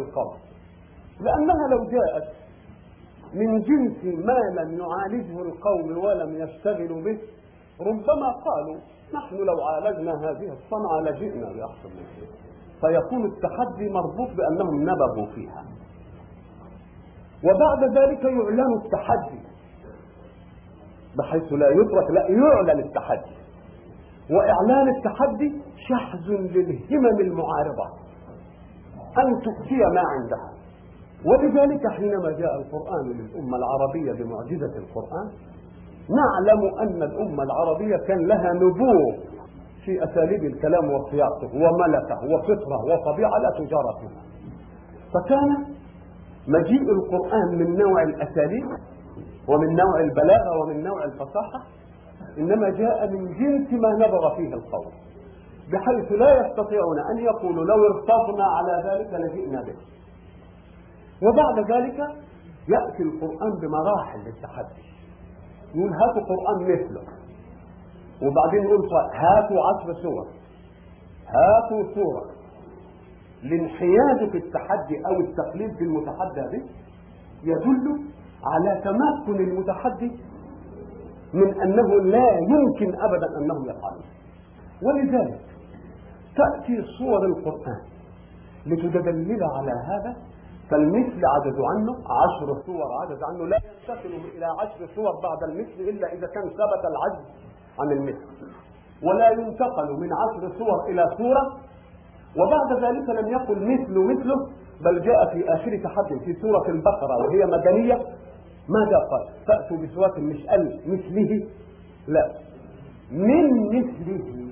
القول لأنها لو جاءت من جنس ما لم يعالجه القوم ولم يشتغلوا به ربما قالوا نحن لو عالجنا هذه الصنعة لجئنا بأحسن منها فيكون التحدي مربوط بأنهم نبغوا فيها. وبعد ذلك يعلن التحدي بحيث لا يترك لا يعلن التحدي. وإعلان التحدي شحذ للهمم المعارضة. أن تؤتي ما عندها. ولذلك حينما جاء القرآن للأمة العربية بمعجزة القرآن نعلم أن الأمة العربية كان لها نبوغ في أساليب الكلام وصياغته وملكة وفطرة وطبيعة لا تجارى فيها. فكان مجيء القرآن من نوع الأساليب ومن نوع البلاغة ومن نوع الفصاحة إنما جاء من جنس ما نظر فيه القول. بحيث لا يستطيعون أن يقولوا لو ارتضنا على ذلك لجئنا به. وبعد ذلك يأتي القرآن بمراحل للتحدي. يقول هاتوا قرآن مثله. وبعدين يقول هاتوا عشر سور هاتوا سورة. الانحياز في التحدي أو التقليد في المتحدى به يدل على تمكن المتحدي من أنه لا يمكن أبدا أنهم يفعلون ولذلك تأتي صور القرآن لتدلل على هذا فالمثل عجزوا عنه عشر صور عجز عنه لا ينتقل إلى عشر صور بعد المثل إلا إذا كان ثبت العجز عن المثل. ولا ينتقل من عشر صور إلى صورة وبعد ذلك لم يقل مثل مثله بل جاء في آخر تحدي في سورة البقرة وهي مدنية. ماذا قال؟ فأتوا بسورة مش قال مثله؟ لا. من مثله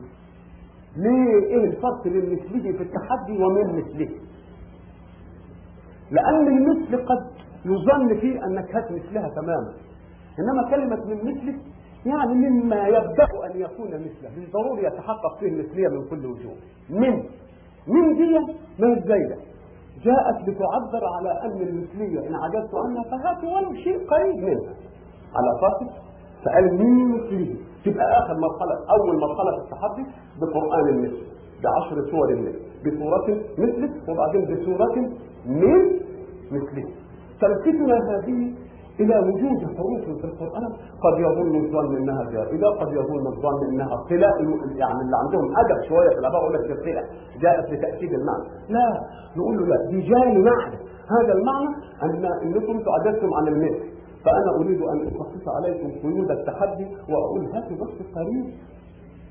ليه إيه الفرق بين مثله في التحدي ومن مثله؟ لأن المثل قد يظن فيه أنك هات مثلها تماما. إنما كلمة من مثله يعني مما يبدأ أن يكون مثله. من ضروري يتحقق فيه المثلية من كل وجوه. من؟ من دي ما الزايدة جاءت لتعبر على أن المثلية إن عجزت عنها فهات ولو شيء قريب منها. على فاقد فقال من مثله تبقى آخر مرحلة أول مرحلة في التحدي بقرآن المثل بعشر سور المثل بسورة مثله وبعدين بسورة من مثله تلفتنا هذه إلى وجود حروف في القرآن. قد يظن الظن إنها زائدة قد يظن الظن إنها قلاء يعني اللي عندهم أدب شوية في الآباء يقول لك القلاء جاءت لتأكيد المعنى. لا نقول له لا دي جاء معنى هذا المعنى أن إنكم تعجزتم عن المثل. فأنا أريد أن أخصص عليكم قيود التحدي وأقول هاتوا بس قريب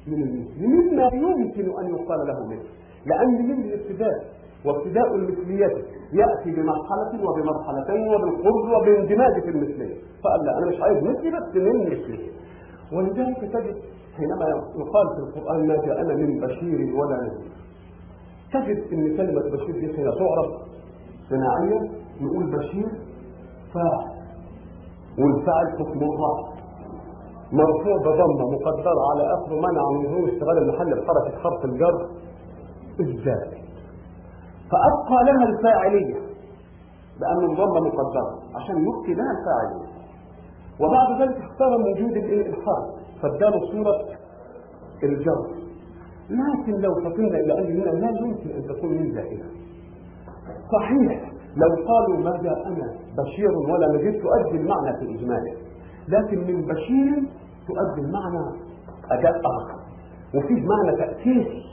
من المثل مما يمكن أن يقال له مثل لأن من الابتداء وابتداء المثلية يأتي بمرحلة وبمرحلتين وبالقرب وباندماج في المثلية. فقال لا أنا مش عايز مثلي بس من مثلي ولذلك تجد حينما يقال في القرآن ما جاءنا من بشير ولا نذير. تجد إن كلمة بشير دي حين تعرف صناعيا يقول بشير فاعل والفاعل حكم الله مرفوع بضمة مقدرة على آخر منع من ظهور اشتغال المحل بحركة حرف الجر. إزاي فأبقى لها الفاعلية بأن الضمة مقدرة عشان يبقي لها الفاعلية. وبعد ذلك اختار وجود الإلحاد فاداله صورة الجر. لكن لو فطنا إلى أن هنا لا يمكن أن تكون من زائدة صحيح. لو قالوا ما جاءنا بشير ولا نجد تؤدي المعنى في إجماله. لكن من بشير تؤدي المعنى أداء آخر. وفيه معنى تأسيسي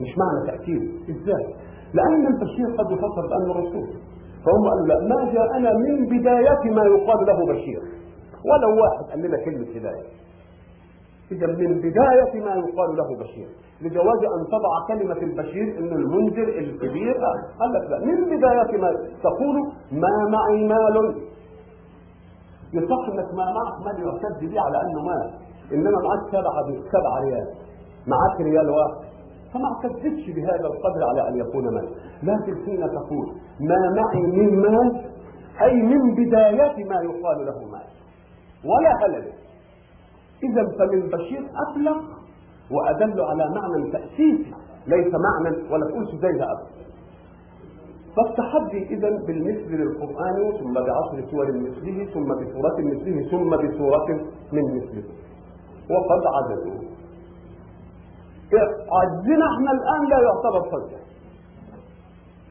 مش معنى تأكيد إزاي؟ لأن البشير قد يفسر بأنه رسول فهم قالوا لا ما جاءنا من بداية ما يقال له بشير. ولو واحد قال لنا كلمة هداية إذا من بداية ما يقال له بشير. لجواز أن تضع كلمة البشير إنه المنذر الكبير. قال لك لا من بداية ما تقول ما معي مال. يصح إنك ما معك مال يعتد به على أنه مال. إنما معك سبعة سبعة ريال. معك ريال واحد. فما اعتدتش بهذا القدر على أن يكون مال. لكن حين تقول ما معي من مال أي من بداية ما يقال له مال. ولا هلل إذا فمن بشير ابلغ وأدل على معنى تاسيسي ليس معنى ولا تقولش زي ده ابدا فالتحدي اذا بالمثل للقرآن ثم بعشر سور مثله ثم بسورة مثله ثم بسورة من مثله. وقد عجزوا عجزنا إحنا الآن لا يعتبر حجه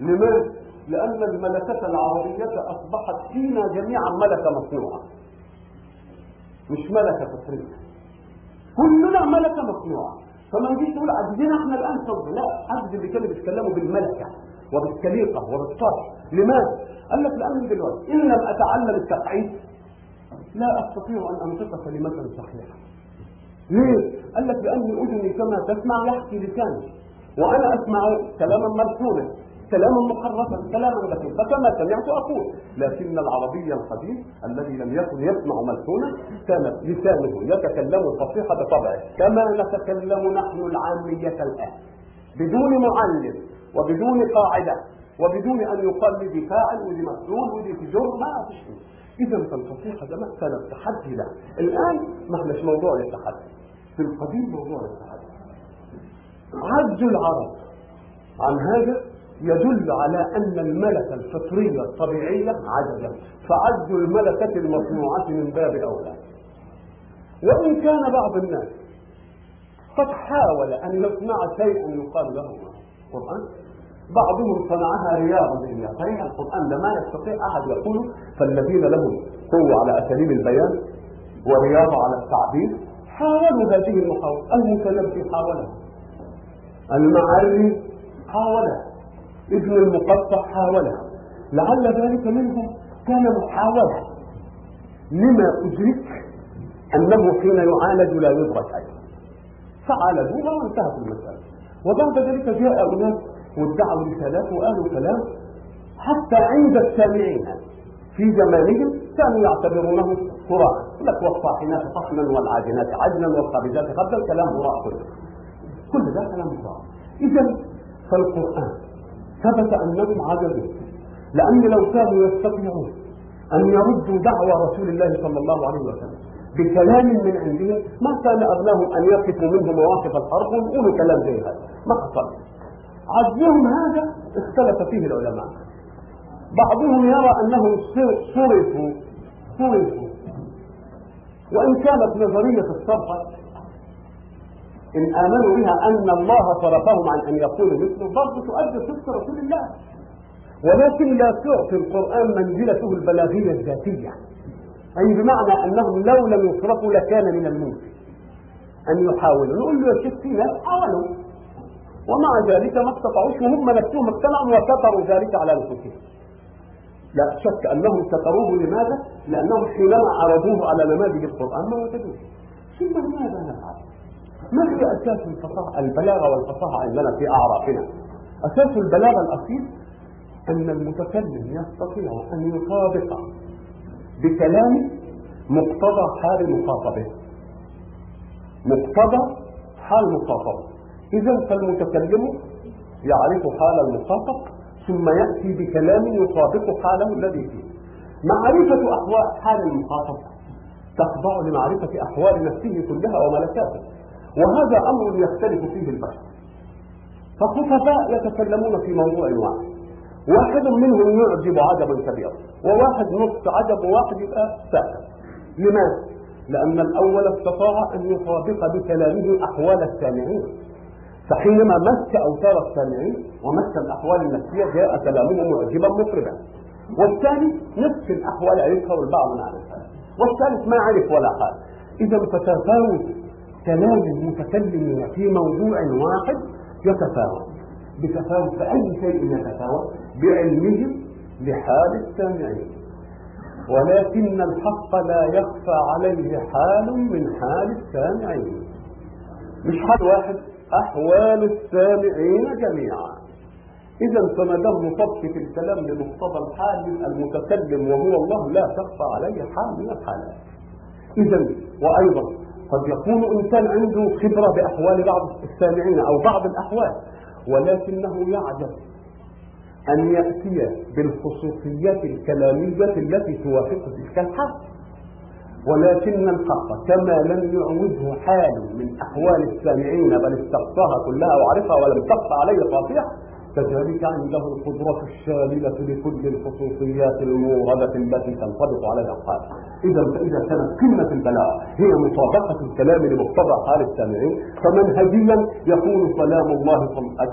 لماذا؟ لأن الملكة العربية أصبحت فينا جميعا ملكة مصنوعة. مش ملكة فطرية كلنا ملكة مصنوعة. فما نجيش تقول عجزنا إحنا الآن صدق لا عجز اللي كانوا بيتكلموا بالملكة وبالسليقة وبالصرف لماذا؟ قال لك لأن دلوقتي إن لم أتعلم التقعيد لا أستطيع أن أنطق كلمة صحيحة. ليه؟ قال لك لأن أذني كما تسمع يحكي لساني. وأنا أسمع كلاما مرسولا كلاما محرفا كلاما بسيطا فكما سمعت أقول لكن العربي القديم الذي لم يكن يسمع ملحونا كان لسانه يتكلم الفصيحة بطبعه. كما نتكلم نحن العامية الآن. بدون معلم وبدون قاعدة وبدون أن يقال لي فاعل ودي مفعول ودي في جر ما فيش إذا فالفصيحة زمان كانت تحدي له. الآن ما احناش موضوع للتحدي. في القديم موضوع للتحدي. عجز العرب عن هذا يدل على أن الملكة الفطرية الطبيعية عجزت فعجز الملكة المصنوعة من باب أولى. وإن كان بعض الناس قد حاول أن يصنع شيئا يقال له القرآن بعضهم صنعها رياضة ذهنية صحيح القرآن لما يستطيع أحد يقول فالذين لهم قوة على أساليب البيان ورياضة على التعبير حاولوا هذه المحاولة المتنبي حاولها المعري حاولها ابن المقطع حاولها. لعل ذلك منهم كان محاولة. لما أدرك أنه حين يعالج لا يدرك أيضا فعالجوها وانتهت المسألة. وبعد ذلك جاء أناس وادعوا رسالات وقالوا كلام حتى عند السامعين. في زمانهم كانوا يعتبرونه قرآن لك والصاحنات صحنا والعاجنات عجنا والخابزات خبزا كلام هراء كله. كل ده كلام هراء إذا فالقرآن ثبت أنهم عجزوا لأن لو كانوا يستطيعون أن يردوا دعوى رسول الله صلى الله عليه وسلم بكلام من عندهم ما كان أغلاهم أن يقفوا منه مواقف الحرب ويقولوا كلام زي هذا. ما حصل. عجزهم هذا اختلف فيه العلماء. بعضهم يرى أنهم صرفوا صرفوا. وإن كانت نظرية الصرفة إن آمنوا بها أن الله صرفهم عن أن يقولوا مثله برضه تؤدي صدق رسول الله. ولكن لا تعطي القرآن منزلته البلاغية الذاتية. أي بمعنى أنهم لو لم يصرفوا لكان من الممكن. أن يحاولوا. نقول له يا شيخ في ناس حاولوا. ومع ذلك ما استطاعوش وهم نفسهم اقتنعوا وكفروا ذلك على أنفسهم. لا شك أنهم كفروه لماذا؟ لأنهم حينما عرضوه على نماذج القرآن ما وجدوه. ثم لماذا نفعل؟ ما هي أساس الفصاحة البلاغة والفصاحة عندنا في أعرافنا. أساس البلاغة الأصيل أن المتكلم يستطيع أن يطابق بكلام مقتضى حال مخاطبه. مقتضى حال مخاطبه. إذا فالمتكلم يعرف حال المخاطب ثم يأتي بكلام يطابق حاله الذي فيه. معرفة أحوال حال المخاطب تخضع لمعرفة أحوال نفسه كلها وملكاته. وهذا أمر يختلف فيه البشر فالخطباء يتكلمون في موضوع واحد. واحد منهم يعجب عجبا كبيرا وواحد نص عجب وواحد يبقى ساكت لماذا؟ لأن الأول استطاع أن يطابق بكلامه أحوال السامعين. فحينما مس أوتار السامعين ومس الأحوال النفسية جاء كلامه معجبا مطربا والثاني نفس الأحوال عرفها والبعض ما عرفها والثالث ما عرف ولا قال إذا فتفاوت كلام المتكلمين في موضوع واحد يتفاوت. بتفاوت فأي شيء يتفاوت بعلمهم لحال السامعين. ولكن الحق لا يخفى عليه حال من حال السامعين. مش حال واحد أحوال السامعين جميعا. إذا فما دام نطبق الكلام لمقتضى الحال المتكلم وهو الله لا تخفى عليه حال من الحالات. إذا وأيضا قد يكون إنسان عنده خبرة بأحوال بعض السامعين أو بعض الأحوال ولكنه يعجز أن يأتي بالخصوصيات الكلامية التي توافق تلك الحال ولكن الحق كما لم يعوزه حال من أحوال السامعين بل استقصاها كلها وعرفها ولم تخفى عليه خاطئة كذلك عنده القدرة الشاملة لكل الخصوصيات الموردة التي تنطبق على الأفعال إذا فإذا كانت قمة البلاغة هي مطابقة الكلام لمقتضى حال السامعين فمنهجيا يكون كلام الله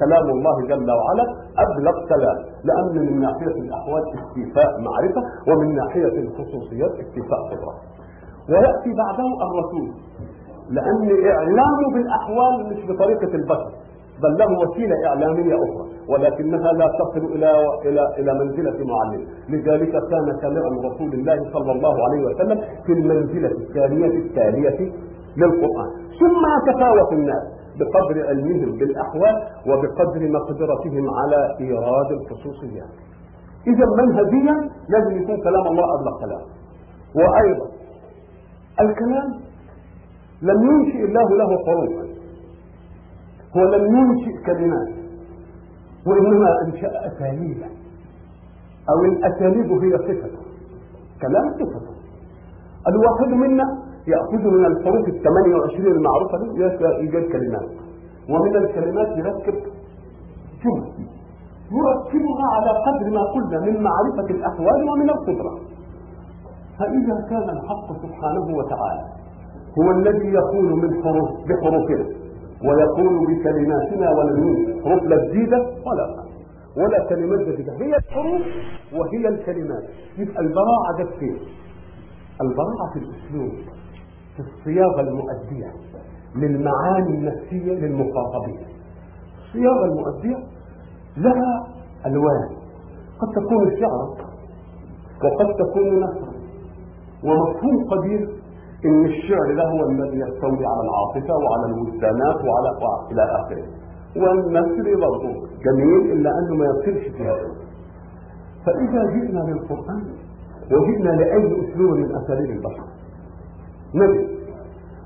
كلام الله جل وعلا أبلغ كلام لأن من ناحية الأحوال استيفاء معرفة ومن ناحية الخصوصيات استيفاء قدرة. ويأتي بعده الرسول لأن إعلامه بالأحوال مش بطريقة البشر. بل له وسيلة إعلامية أخرى ولكنها لا تصل إلى إلى إلى منزلة معلم. لذلك كان كلام رسول الله صلى الله عليه وسلم في المنزلة الثانية التاليه للقرآن. ثم يتفاوت الناس بقدر علمهم بالأحوال وبقدر مقدرتهم على إيراد الخصوصيات. إذا منهجيا لازم يكون كلام الله أبلغ كلام. وأيضا الكلام لم ينشئ الله له حروفا. هو لم ينشئ كلمات. وإنما أنشأ أساليب. أو الأساليب هي صفة. كلام صفة. الواحد منا يأخذ من الحروف الثمانية وعشرين المعروفة دي يوجد كلمات ومن الكلمات يركب جمل. يركبها على قدر ما قلنا من معرفة الأحوال ومن القدرة. فإذا كان الحق سبحانه وتعالى هو الذي يقول من حروف بحروفنا. ويقول بكلماتنا ولم حروف لا جديدة ولا ولا كلمات جديدة هي الحروف وهي الكلمات. يبقى البراعة جت فين؟ البراعة في الأسلوب في الصياغة المؤدية للمعاني النفسية للمخاطبين الصياغة المؤدية لها ألوان. قد تكون شعرا وقد تكون نثرا ومفهوم قدير إن الشعر ده هو الذي يستولي على العاطفة وعلى الوجدانات وعلى إلى آخره. والنثر برضه جميل إلا أنه ما يصيرش في هذا. فإذا جئنا للقرآن وجئنا لأي أسلوب من أساليب البشر. نجد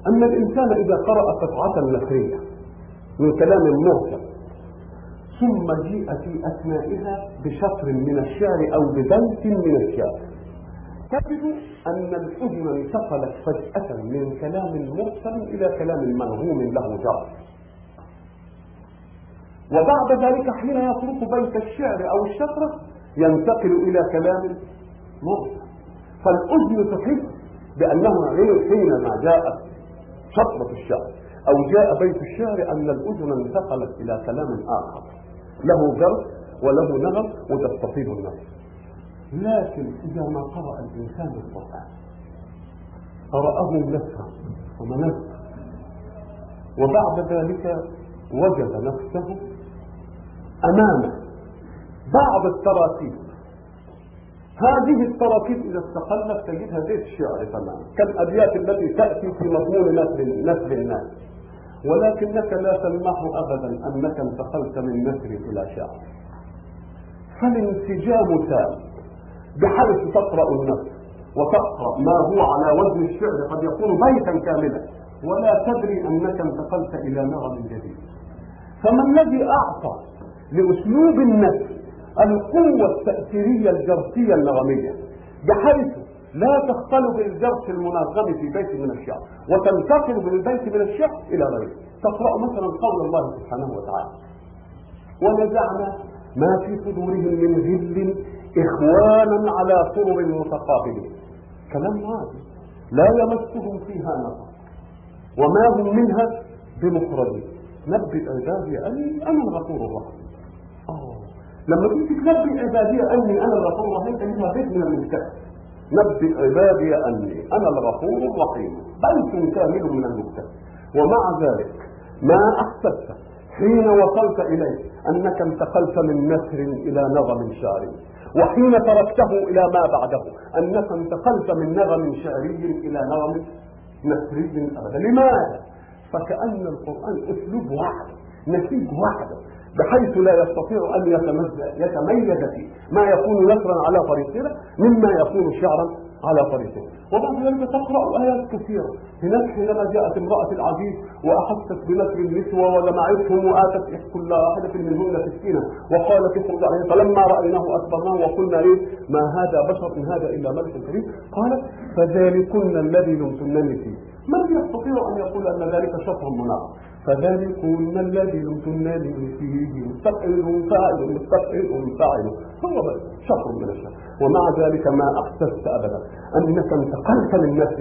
أن الإنسان إذا قرأ قطعة نثريه من كلام مرسل ثم جيء في اثنائها بشطر من الشعر أو ببيت من الشعر. تجد أن الأذن انتقلت فجأة من كلام مرسل إلى كلام منغوم له جار وبعد ذلك حين يترك بيت الشعر أو الشطرة ينتقل إلى كلام مرسل. فالأذن تحس بأنه حينما جاءت شطرة الشعر إذا جاء بيت الشعر أن الأذن انتقلت إلى كلام آخر. له جرس وله نغم وتستطيب النفس. لكن إذا ما قرأ الإنسان القرآن قرأه نثرا ومنثرا وبعد ذلك وجد نفسه أمام بعض التراكيب. هذه التراكيب إذا استقلت تجدها زي الشعر تماما. كالأبيات التي تأتي في مضمون نثر الناس. ولكنك لا تلمح أبدا أنك انتقلت من نثر إلى شعر. فالانسجام تام بحيث تقرأ النفس وتقرأ ما هو على وزن الشعر قد يكون بيتا كاملا. ولا تدري أنك انتقلت إلى نغم جديد. فما الذي أعطى لأسلوب النفس القوة التأثيرية الجرسية النغمية؟ بحيث لا تختل بالجرس المنظم في بيت من الشعر وتنتقل بالبيت من الشعر إلى غيره. تقرأ مثلا قول الله سبحانه وتعالى ونزعنا ما في صدورهم من غل إخوانا على سرر متقابلين كلام عادي لا يمسهم فيها نصر. وما هم منها بمخرجين نبئ عبادي أني أنا الغفور الرحيم. أوه. لما تيجي تنبئ عبادي أني أنا الغفور الرحيم تجدها بيت من المكتب نبئ عبادي أني أنا الغفور الرحيم. بيت كامل من المكتب ومع ذلك ما أحسست حين وصلت إليه أنك انتقلت من نثر إلى نظم شعري وحين تركته إلى ما بعده. أنك انتقلت من نغم شعري إلى نغم نثري أبدا. لماذا؟ فكأن القرآن أسلوب واحد نسيج واحد بحيث لا يستطيع أن يتميز فيه. ما يكون نثرا على طريقنا مما يكون شعرا على طريقه. وبعد ذلك تقرأ آيات كثيرة. هناك حينما جاءت امرأة العزيز وأحست بنسر النسوة وجمعتهم وآتت كل واحدة منهن سكينة وقالت اخرج عليه فلما رأيناه أكبرناه وقلنا إيه؟ ما هذا بشر إن هذا إلا ملك كريم قالت فذلكن الذي لمتنني فيه. من يستطيع أن يقول أن ذلك شطر مناقض فذلكم الذي لمتنني فيه مستقل فاعل مستقل فاعل. هو شطر من الشر ومع ذلك ما أحسست أبدا أنك انتقلت من نفس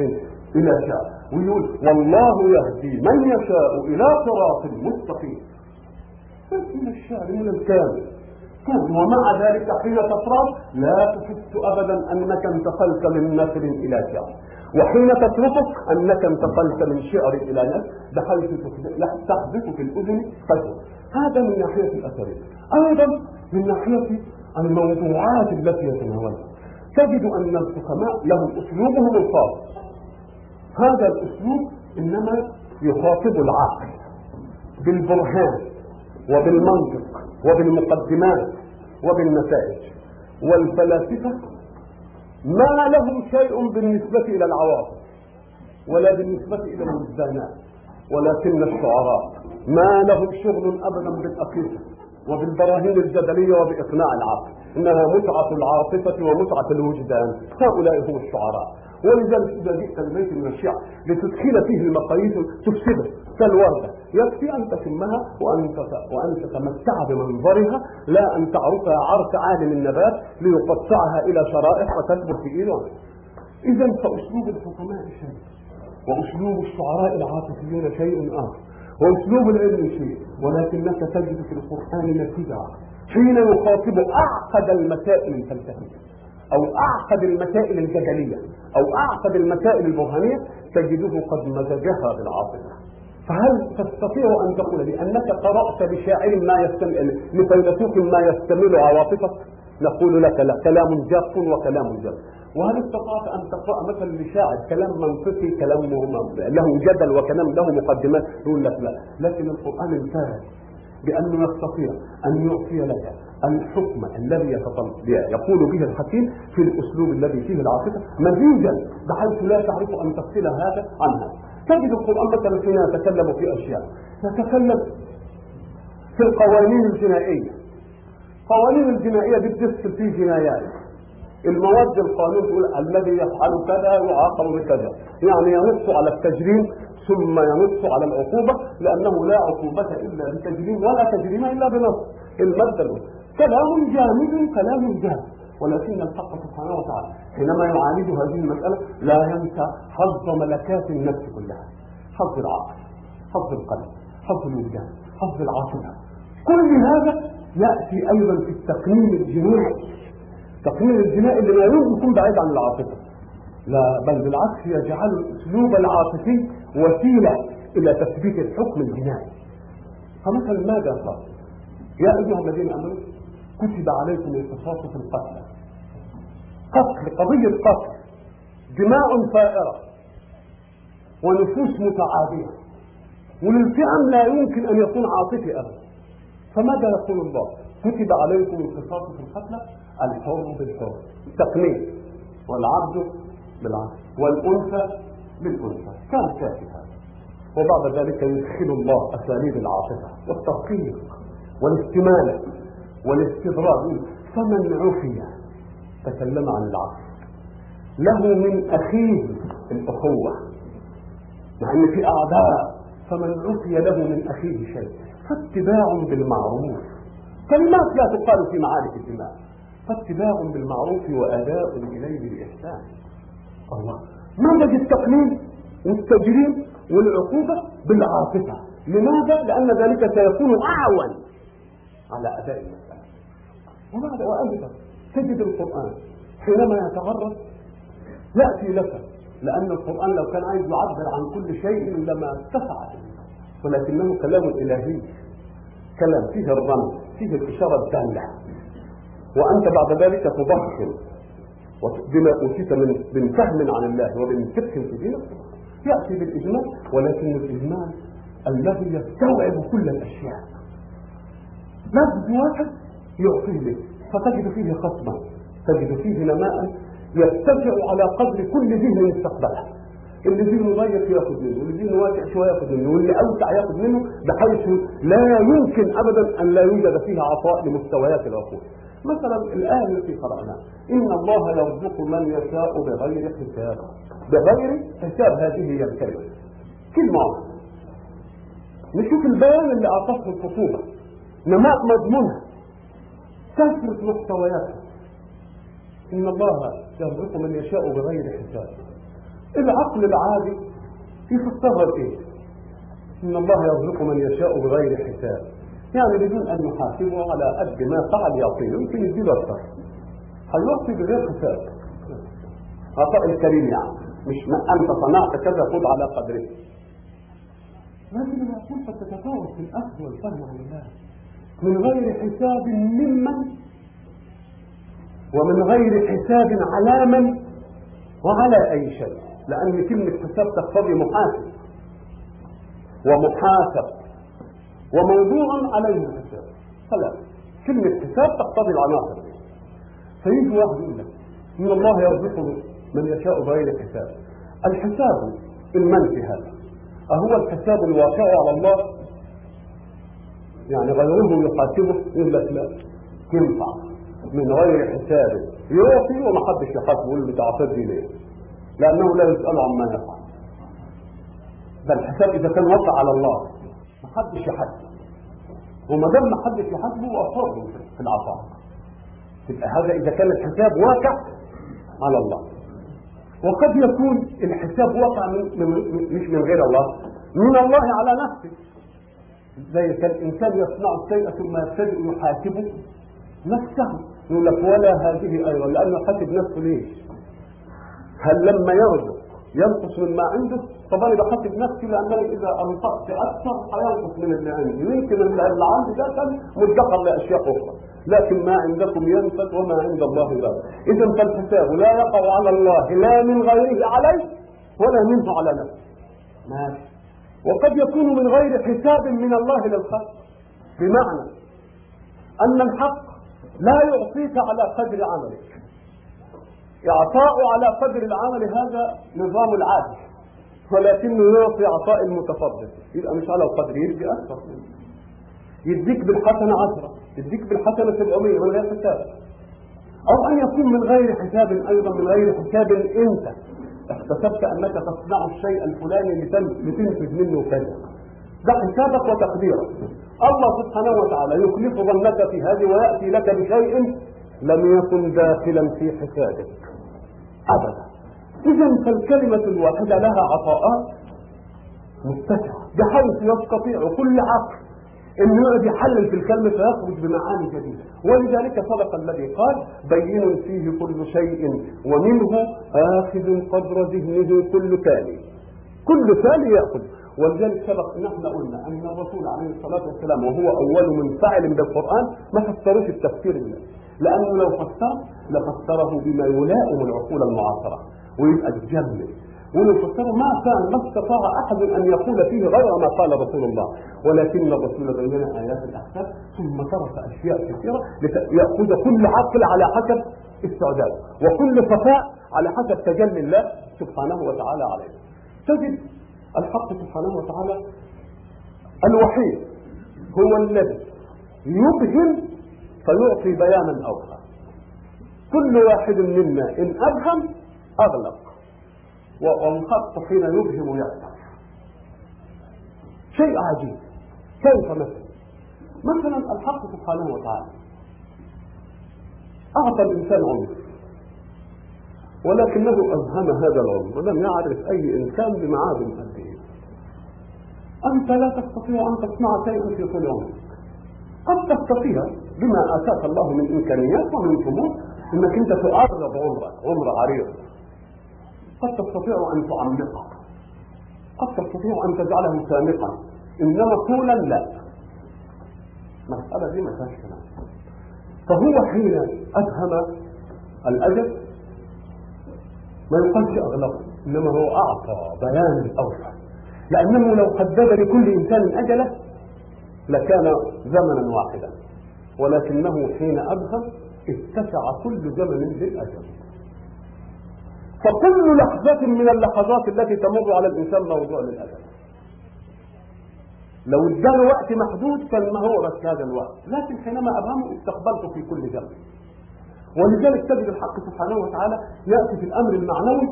إلى شاء. ويقول والله يهدي من يشاء إلى صراط مستقيم. من الشعر من الكامل ومع ذلك حين تقرأ لا تحس أبدا أنك انتقلت من نثر إلى شعر وحين تتركه أنك انتقلت من شعر إلى نثر بحيث تحدث في الأذن قدر هذا من ناحية الأثرية. أيضا من ناحية الموضوعات التي يتناولها. تجد أن الحكماء لهم أسلوبهم الخاص. هذا الأسلوب إنما يخاطب العقل بالبرهان وبالمنطق وبالمقدمات وبالنتائج. والفلاسفة ما لهم شيء بالنسبة إلى العواطف ولا بالنسبة إلى الوجدانات ولكن الشعراء. ما لهم شغل أبدا بالأقيسة وبالبراهين الجدلية وبإقناع العقل. إنها متعة العاطفة ومتعة الوجدان. هؤلاء هم الشعراء. ولذلك إذا جئت البيت من الشعر لتدخل فيه المقاييس تفسده. كالوردة يكفي أن تشمها وأن وأن تتمتع بمنظرها لا أن تعرفها عرف عالم النبات ليقطعها إلى شرائح وتكبر في إيده إذا فأسلوب الحكماء شيء وأسلوب الشعراء العاطفيين شيء آخر وأسلوب العلم شيء ولكنك تجد في القرآن نتيجة. حين يخاطب أعقد المسائل الفلسفية أو أعقد المسائل الجدلية أو أعقد المسائل البرهانية تجده قد مزجها بالعاطفة. فهل تستطيع أن تقول لي أنك قرأت بشاعر ما يستمل لفيلسوف ما يستمل عواطفك؟ نقول لك لا كلام جاف وكلام جاف. وهل استطعت أن تقرأ مثلا لشاعر كلام منطقي كلام له جدل وكلام له مقدمات؟ يقول لك لا. لكن القرآن انتهى بأنه يستطيع أن يعطي لك الحكم الذي يقول به الحكيم في الأسلوب الذي فيه العاطفة مزيجا بحيث لا تعرف أن تفصل هذا عن هذا تجد القرآن مثلا حين يتكلم في أشياء. يتكلم في القوانين الجنائية. قوانين الجنائية بتدخل في جنايات المواد القانون تقول الذي يفعل كذا يعاقب بكذا. يعني ينص على التجريم ثم ينص على العقوبة لأنه لا عقوبة إلا بتجريم ولا تجريم إلا بنص. المادة كلام جامد كلام جامد. ولكن الحق سبحانه وتعالى حينما يعالج هذه المسألة لا ينسى حظ ملكات النفس كلها. حظ العقل حظ القلب حظ الوجدان حظ العاطفة. كل هذا يأتي أيضا في التقنين الجنائي. التقنين الجنائي اللي لا يكون بعيد عن العاطفة. لا بل بالعكس يجعل الأسلوب العاطفي وسيلة إلى تثبيت الحكم الجنائي. فمثلا ماذا صار؟ يا أيها الذين آمنوا كتب عليكم القصاص في القتل. قتل قضية قتل. دماء فائرة. ونفوس متعادية والالتئام لا يمكن أن يكون عاطفي أبدا. فماذا يقول الله؟ كتب عليكم القصاص في القتلى الحر بالحر. تقنين. والعبد بالعبد. والأنثى بالأنثى. كان كافي هذا. وبعد ذلك يدخل الله أساليب العاطفة والترقيق والاستمالة. والاستدراج فمن عفي تكلم عن العقل له من أخيه الأخوة. مع أن في أعداء فمن عفي له من أخيه شيء. فاتباع بالمعروف. كلمات لا تقال في معارك الدماء. فاتباع بالمعروف وأداء إليه بالإحسان. الله. منهج التقليل والتجريم والعقوبة بالعاطفة. لماذا؟ لأن ذلك سيكون أعون على أداء وبعد وأيضا تجد القرآن حينما يتغرب يأتي لك لأن القرآن لو كان عايز يعبر عن كل شيء لما اتسع ولكنه كلام إلهي كلام فيه الرمز فيه الإشارة الدالة. وأنت بعد ذلك تضخم بما أوتيت من من فهم عن الله ومن فقه في دينك يأتي بالإجمال ولكن الإجمال الذي يستوعب كل الأشياء. لفظ واحد يعطيه لك فتجد فيه خصما تجد فيه نماء يتسع على قدر كل ذهن يستقبله اللي ذهنه ضيق يأخذ منه. واللي ذهنه واسع شوية يأخذ منه. واللي أوسع يأخذ منه بحيث لا يمكن ابدا أن لا يوجد فيها عطاء لمستويات العقول. مثلا الآية التي قرأناها إن الله يرزق من يشاء بغير حساب. بغير حساب هذه هي الكلمة. كلمة نشوف البيان اللي أعطته الخطوبة. نماء مضمونها كثره محتوياتها إن الله يرزق من يشاء بغير حساب. العقل العادي يفسرها إيه إن الله يرزق من يشاء بغير حساب. يعني بدون أن يحاسبه على قد ما فعل يعطيه يمكن يديله أكثر. هيعطي بغير حساب؟ عطاء الكريم يعني. مش ما أنت صنعت كذا خذ على قدره لكن العقول قد تتفاوت في الأخذ والفهم عن الله من غير حساب ممن ومن غير حساب على من وعلى أي شيء. لأن كلمة حساب تقتضي محاسب ومحاسب وموضوع عليه الحساب. خلاص كلمة حساب تقتضي العناصر. دي فيجي واحد يقول لك إن الله يرزق من يشاء بغير حساب. الحساب المنفي هذا أهو الحساب الواقع على الله يعني غيره يحاسبه يقول لك لا ينفع من غير حساب يعطي وما حدش يحاسبه يقول له تعطيني ليه؟ لأنه لا يسأل عما يفعل. ده الحساب إذا كان وقع على الله ما حدش يحاسبه وما دام ما حدش يحاسبه أصابه في العطاء. يبقى هذا إذا كان الحساب واقع على الله. وقد يكون الحساب من, من مش من غير الله من الله على نفسه. زي كان الانسان يصنع الشيء ثم يبتدئ يحاسبه نفسه. يقول لك ولا هذه أيضا لأنه حاسب نفسه ليش؟ هل لما يرزق ينقص مما عنده؟ طب أنا بحاسب نفسي لأنني إذا أنفقت أكثر هينقص من اللي عندي. يمكن اللي عندي ده كان لأشياء أخرى. لكن ما عندكم ينفد وما عند الله باق اذا فالحساب لا يقع على الله لا من غيره عليه ولا منه على نفسه. ماشي وقد يكون من غير حساب من الله للخلق. بمعنى أن الحق لا يعطيك على قدر عملك. إعطاء على قدر العمل هذا نظام العادل ولكنه يعطي عطاء المتفضل. يبقى مش على القدر يدي أكثر. يديك بالحسنة عشرة يديك بالحسنة 700 من غير حساب أو أن يكون من غير حساب أيضا من غير حساب أنت. احتسبت أنك تصنع الشيء الفلاني لتنفذ منه كذا. ده حسابك وتقديرك. الله سبحانه وتعالى يخلف ظنك في هذه ويأتي لك بشيء لم يكن داخلا في حسابك. ابدا. اذا فالكلمة الواحدة لها عطاءات متسعه بحيث يستطيع كل عقل إنه يقعد يحلل في الكلمة فيخرج بمعاني جديدة. ولذلك صدق الذي قال بين فيه كل شيء ومنه آخذ قدر ذهنه كل تالي كل تالي يأخذ. ولذلك سبق ان إحنا قلنا أن الرسول عليه الصلاة والسلام وهو أول منفعل بالقرآن ما فسروش التفسير ده لأنه لو فسر لفسره بما يلائم العقول المعاصرة. ويبقى تجمل ونفسره ما كان ما استطاع أحد أن يقول فيه غير ما قال رسول الله. ولكن الرسول بين آيات الأحكام ثم ترك أشياء كثيرة لياخذ كل عقل على حسب استعداد وكل صفاء على حسب تجلي الله سبحانه وتعالى عليه. تجد الحق سبحانه وتعالى الوحيد هو الذي يبهم فيعطي بيانا اوحى كل واحد منا إن أبهم اغلق والخط حين يبهم يأثر شيء عجيب. كيف مثلا مثلا الحق سبحانه وتعالى. أعطى الإنسان عمر ولكنه أبهم هذا العمر ولم يعرف أي إنسان بمعادن قد أنت لا تستطيع أن تصنع شيئا في طول عمرك. قد تستطيع بما آتاك الله من إمكانيات ومن ثمود إنك أنت تقرب عمرك عمر عريض. قد تستطيع أن تعمقه. قد تستطيع أن تجعله سامقا. إنما طولا لا. المسألة دي ما فيهاش كلام. فهو حين أفهم الأجل ما يقالش أغلقه إنما هو أعطى بيان أوسع لأنه لو حدد لكل إنسان أجله لكان زمنا واحدا. ولكنه حين أبهم اتسع كل زمن بالأجل فكل لحظة من اللحظات التي تمر على الإنسان موضوع للأجل لو اداله وقت محدود كان ما هو بس هذا الوقت. لكن حينما أبهمه استقبلته في كل جنب. ولذلك تجد الحق سبحانه وتعالى يأتي في الأمر المعنوي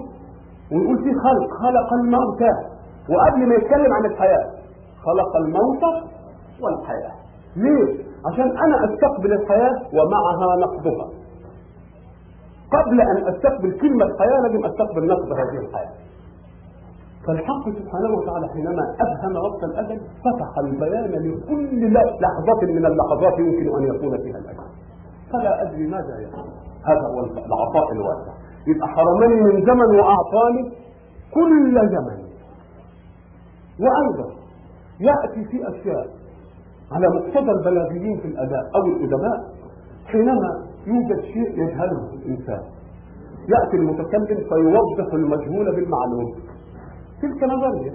ويقول فيه خلق. خلق الموتى. وقبل ما يتكلم عن الحياة. خلق الموت والحياة. ليه؟ عشان أنا أستقبل الحياة ومعها نقضها. قبل أن أستقبل كلمة حياة لازم أستقبل نقض هذه الحياة. فالحق سبحانه وتعالى حينما أبهم وقت الأجل فتح البيان لكل لحظة من اللحظات يمكن أن يكون فيها الأجل فلا أدري ماذا يفعل هذا هو العطاء الواسع يبقى حرمني من زمن وأعطاني كل زمن. وأيضا يأتي في أشياء على مقتضى البلاغيين في الأداء أو الأدباء. حينما يوجد شيء يجهله الإنسان. يأتي المتكلم فيوضح المجهول بالمعلوم. تلك نظرية.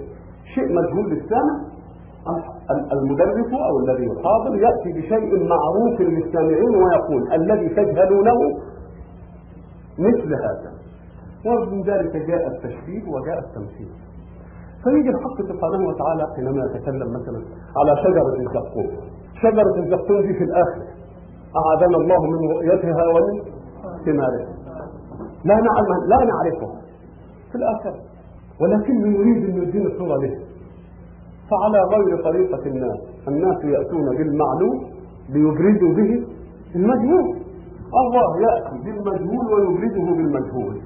شيء مجهول للسامع المدرس أو الذي يحاضر يأتي بشيء معروف للسامعين ويقول الذي تجهلونه مثل هذا. ومن ذلك جاء التشبيه وجاء التمثيل. فيجي الحق سبحانه وتعالى حينما يتكلم مثلا على شجرة الزقوم. شجرة الزقوم دي في الآخر. أعاذنا الله من رؤيتها ومن ثمارها. لا نعلم لا نعرفها في الآخر. ولكن يريد أن يدينا صورة له فعلى غير طريقة الناس. الناس يأتون بالمعلوم ليبردوا به المجهول. الله يأتي بالمجهول ويبرده بالمجهول.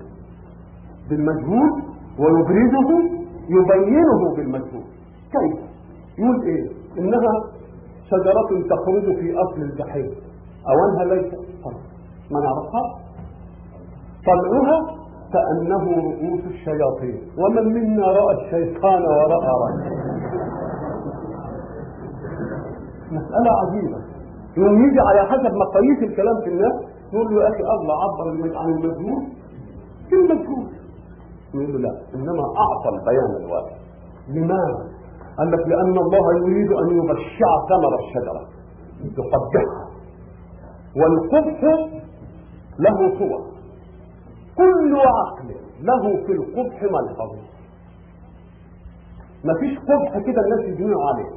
بالمجهول ويبرده يبينه بالمجهول. كيف؟ يقول إيه؟ إنها شجرة تخرج في أصل الجحيم. اوانها ليس ما نعرفها طلعها كأنه رؤوس الشياطين. ومن منا رأى الشيطان ورأى رأى مسألة عجيبة. يوم يجي على حسب مقاييس الكلام في الناس يقول له يا أخي الله عبر عن المجهول في المجهول يقول له لا إنما أعطى البيان الواضح. لماذا؟ قال لك لأن الله يريد أن يبشع ثمر الشجرة. يقبحها والقبح له صور. كل عقل له في القبح ملحظ. مفيش قبح كده الناس يجمعوا عليه.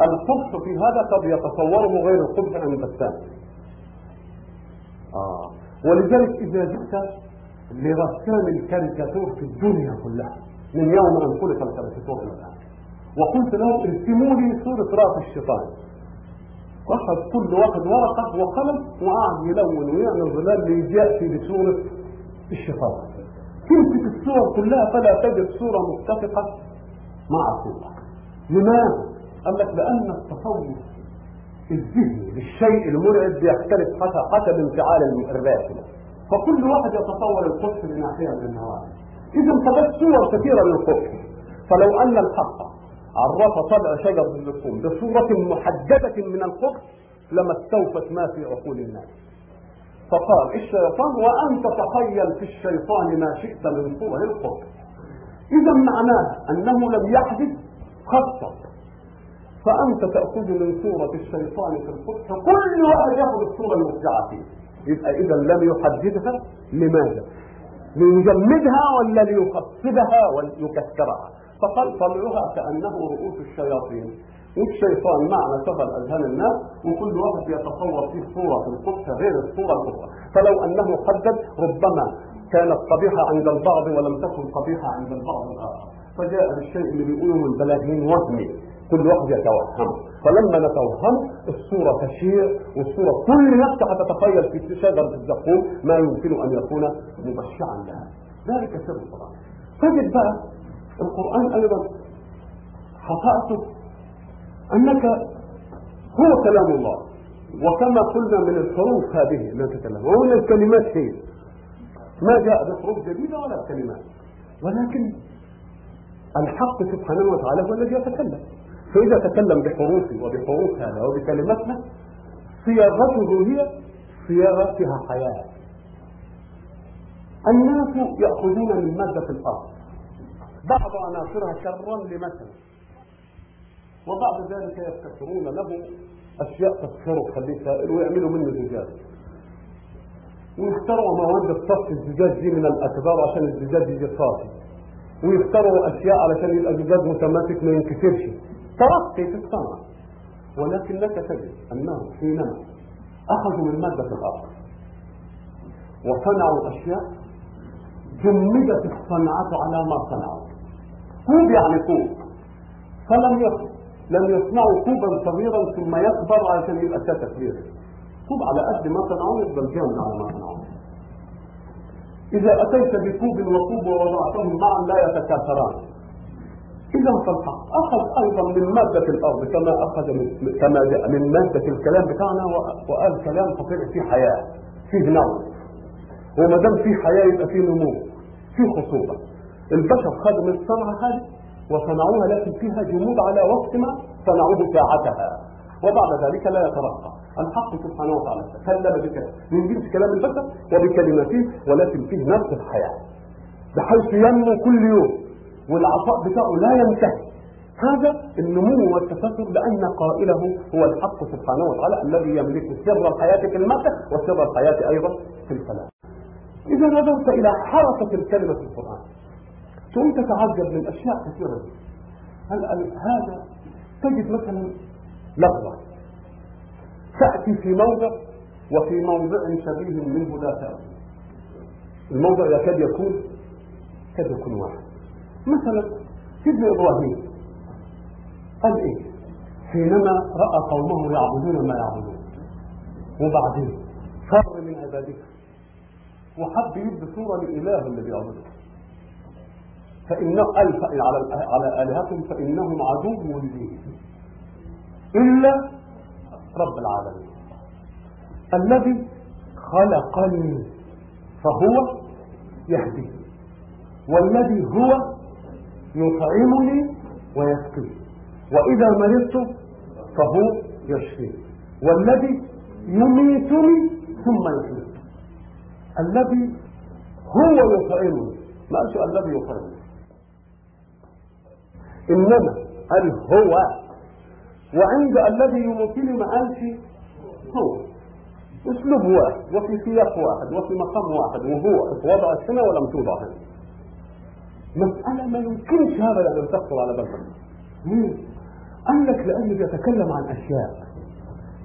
القبح في هذا قد يتصوره غير القبح عند الثاني. آه. ولذلك إذا جئت لرسام الكاريكاتور في الدنيا كلها من يوم أن خلق الكاريكاتور إلى الآن وقلت له ارسموا لي صورة رأس الشيطان. واخذ كل واحد ورقة وقلم وقعد يلون ويعمل ظلال ليجي بصورة الشيطان تمسك الصور كلها فلا تجد صورة متفقة مع الصورة لماذا؟ قال لك لأن التصور الذهني للشيء المرعب بيختلف حسب انفعال الراكب فكل واحد يتصور القدس بناحية من النواحي. إذا فقد صور كثيرة للقدس فلو أن الحق عرف طبع شجر الزقوم بصورة محددة من القدس لما استوفت ما في عقول الناس. فقال الشيطان وأن تتخيل في الشيطان ما شئت من صور القدس إذا معناه أنه لم يحدث خطأ. فأنت تأخذ من صورة الشيطان في القدس كل واحد يأخذ الصورة المبدعة فيه. يبقى إذا لم يحددها لماذا؟ ليجمدها ولا ليقصدها وليكسرها؟ فقال طلعها كأنه رؤوس الشياطين. والشيطان معنى شغل أذهان الناس وكل واحد يتصور فيه صوره في القدس غير الصورة الأخرى. فلو أنه حدد ربما كانت قبيحه عند البعض ولم تكن قبيحة عند البعض الآخر. فجاء بالشيء اللي بيقوله البلاغين وهمي كل واحد يتوهم. فلما نتوهم الصورة تشير والصورة كل نفس هتتخيل في شجرة الزقوم ما يمكن أن يكون مبشعا لها. ذلك سر القرآن. تجد بقى القرآن أيضا. خطأته أنك هو كلام الله. وكما قلنا من الحروف هذه لا تتكلم ومن الكلمات هي. ما جاء بحروف جديدة ولا كلمات. ولكن الحق سبحانه وتعالى هو الذي يتكلم. فإذا تكلم بحروفه وبحروف هذا وبكلماتنا صياغته هي صياغة فيها حياة. الناس يأخذون من مادة الأرض. بعض عناصرها شرا لمثل. وبعد ذلك يبتكرون له أشياء تكسره تخليه سائل ويعملوا منه زجاج. ويخترعوا مواد تصفي الزجاج دي من الأكبار عشان الزجاج يجي صافي. ويخترعوا أشياء علشان يبقى الزجاج متماسك ما ينكسرش. ترقي في الصنعة. ولكنك تجد أنهم حينما أخذوا من مادة الأرض وصنعوا أشياء جمدت الصنعة على ما صنعوا. كوب يعني كوب. فلم يكن لم يصنعوا كوبا صغيرا ثم يكبر عشان يبقى ساتا كبير كوب على قد ما صنعوه يفضل جامد على ما صنعوه إذا أتيت بكوب وكوب ووضعتهم معا لا يتكاثران. إذا فالحق. أخذ أيضا من مادة الأرض كما أخذ من كما من مادة الكلام بتاعنا وقال كلام فطلع فيه حياة فيه نوم. وما دام فيه حياة يبقى فيه نمو فيه خصوبة. البشر خدوا من الصنعة هذه وصنعوها لكن فيها جمود على وقت ما صنعوه ساعتها. وبعد ذلك لا يترقى. الحق سبحانه وتعالى تكلم بك من جنس كلام البشر وبكلماته ولكن فيه نفس الحياة. بحيث ينمو كل يوم والعطاء بتاعه لا ينتهي. هذا النمو والتكاثر لأن قائله هو الحق سبحانه وتعالى الذي يملك سر الحياة في المادة وسر الحياة أيضا في الكلام. إذا نظرت إلى حركة الكلمة في القرآن ثم تتعجب من أشياء كثيرة. هل هذا تجد مثلا لفظة تأتي في موضع وفي موضع شبيه منه لا تأتي. الموضع يكاد يكون يكاد يكون واحد. مثلا سيدنا إبراهيم قال إيه؟ حينما رأى قومه يعبدون ما يعبدون. وبعدين فر من عبادته وحب يبدي صورة لإله اللي بيعبده فإنه ألف على على آلهتهم فإنهم عدو لي إلا رب العالمين. الذي خلقني فهو يهدي والذي هو يطعمني ويسقي. وإذا مرضت فهو يشفي. والذي يميتني ثم يحيي. الذي هو يطعمني. ما الذي يطعمني؟ إنما قال هو وعند الذي يمثل ما قالش هو أسلوب واحد وفي سياق واحد وفي مقام واحد وهو اتوضعت هنا ولم توضع هنا مسألة ما يمكنش هذا أن تخطر على بالك؟ قال لك لأنه بيتكلم عن أشياء.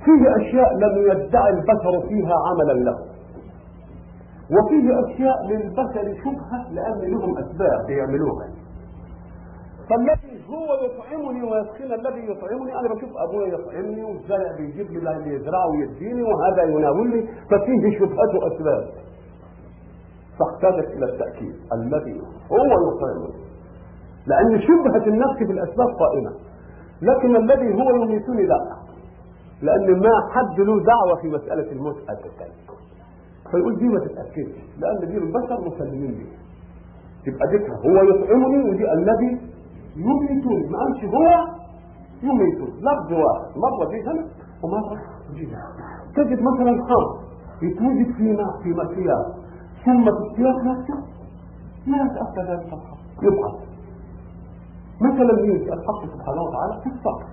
فيه أشياء لم يدعي البشر فيها عملا له. وفيه أشياء للبشر شبهة لأن لهم أسباب بيعملوها فالذي هو يطعمني ويسقيني الذي يطعمني أنا بشوف أبويا يطعمني والزرع بيجيب لي اللي يزرعه ويديني وهذا يناولني ففيه شبهة اسباب فاحتاجت إلى التأكيد. الذي هو يطعمني. لأن شبهة النفس بالاسباب قائمة. لكن الذي هو يميتني لا. لأن ما حد له دعوة في مسألة الموت ابدا. فيقول دي ما تتأكدش. لأن دي البشر مسلمين بيه تبقى ذكر هو يطعمني ودي الذي يميتون ما قالش هو يميتون. لفظ واحد مرة دي ومرة دي تجد مثلا خمر يتوجد في في مسيار ثم في السياق نفسه. لا يتأتى ذلك الحق يبقى. مثلا يجي الحق سبحانه وتعالى في الصبر.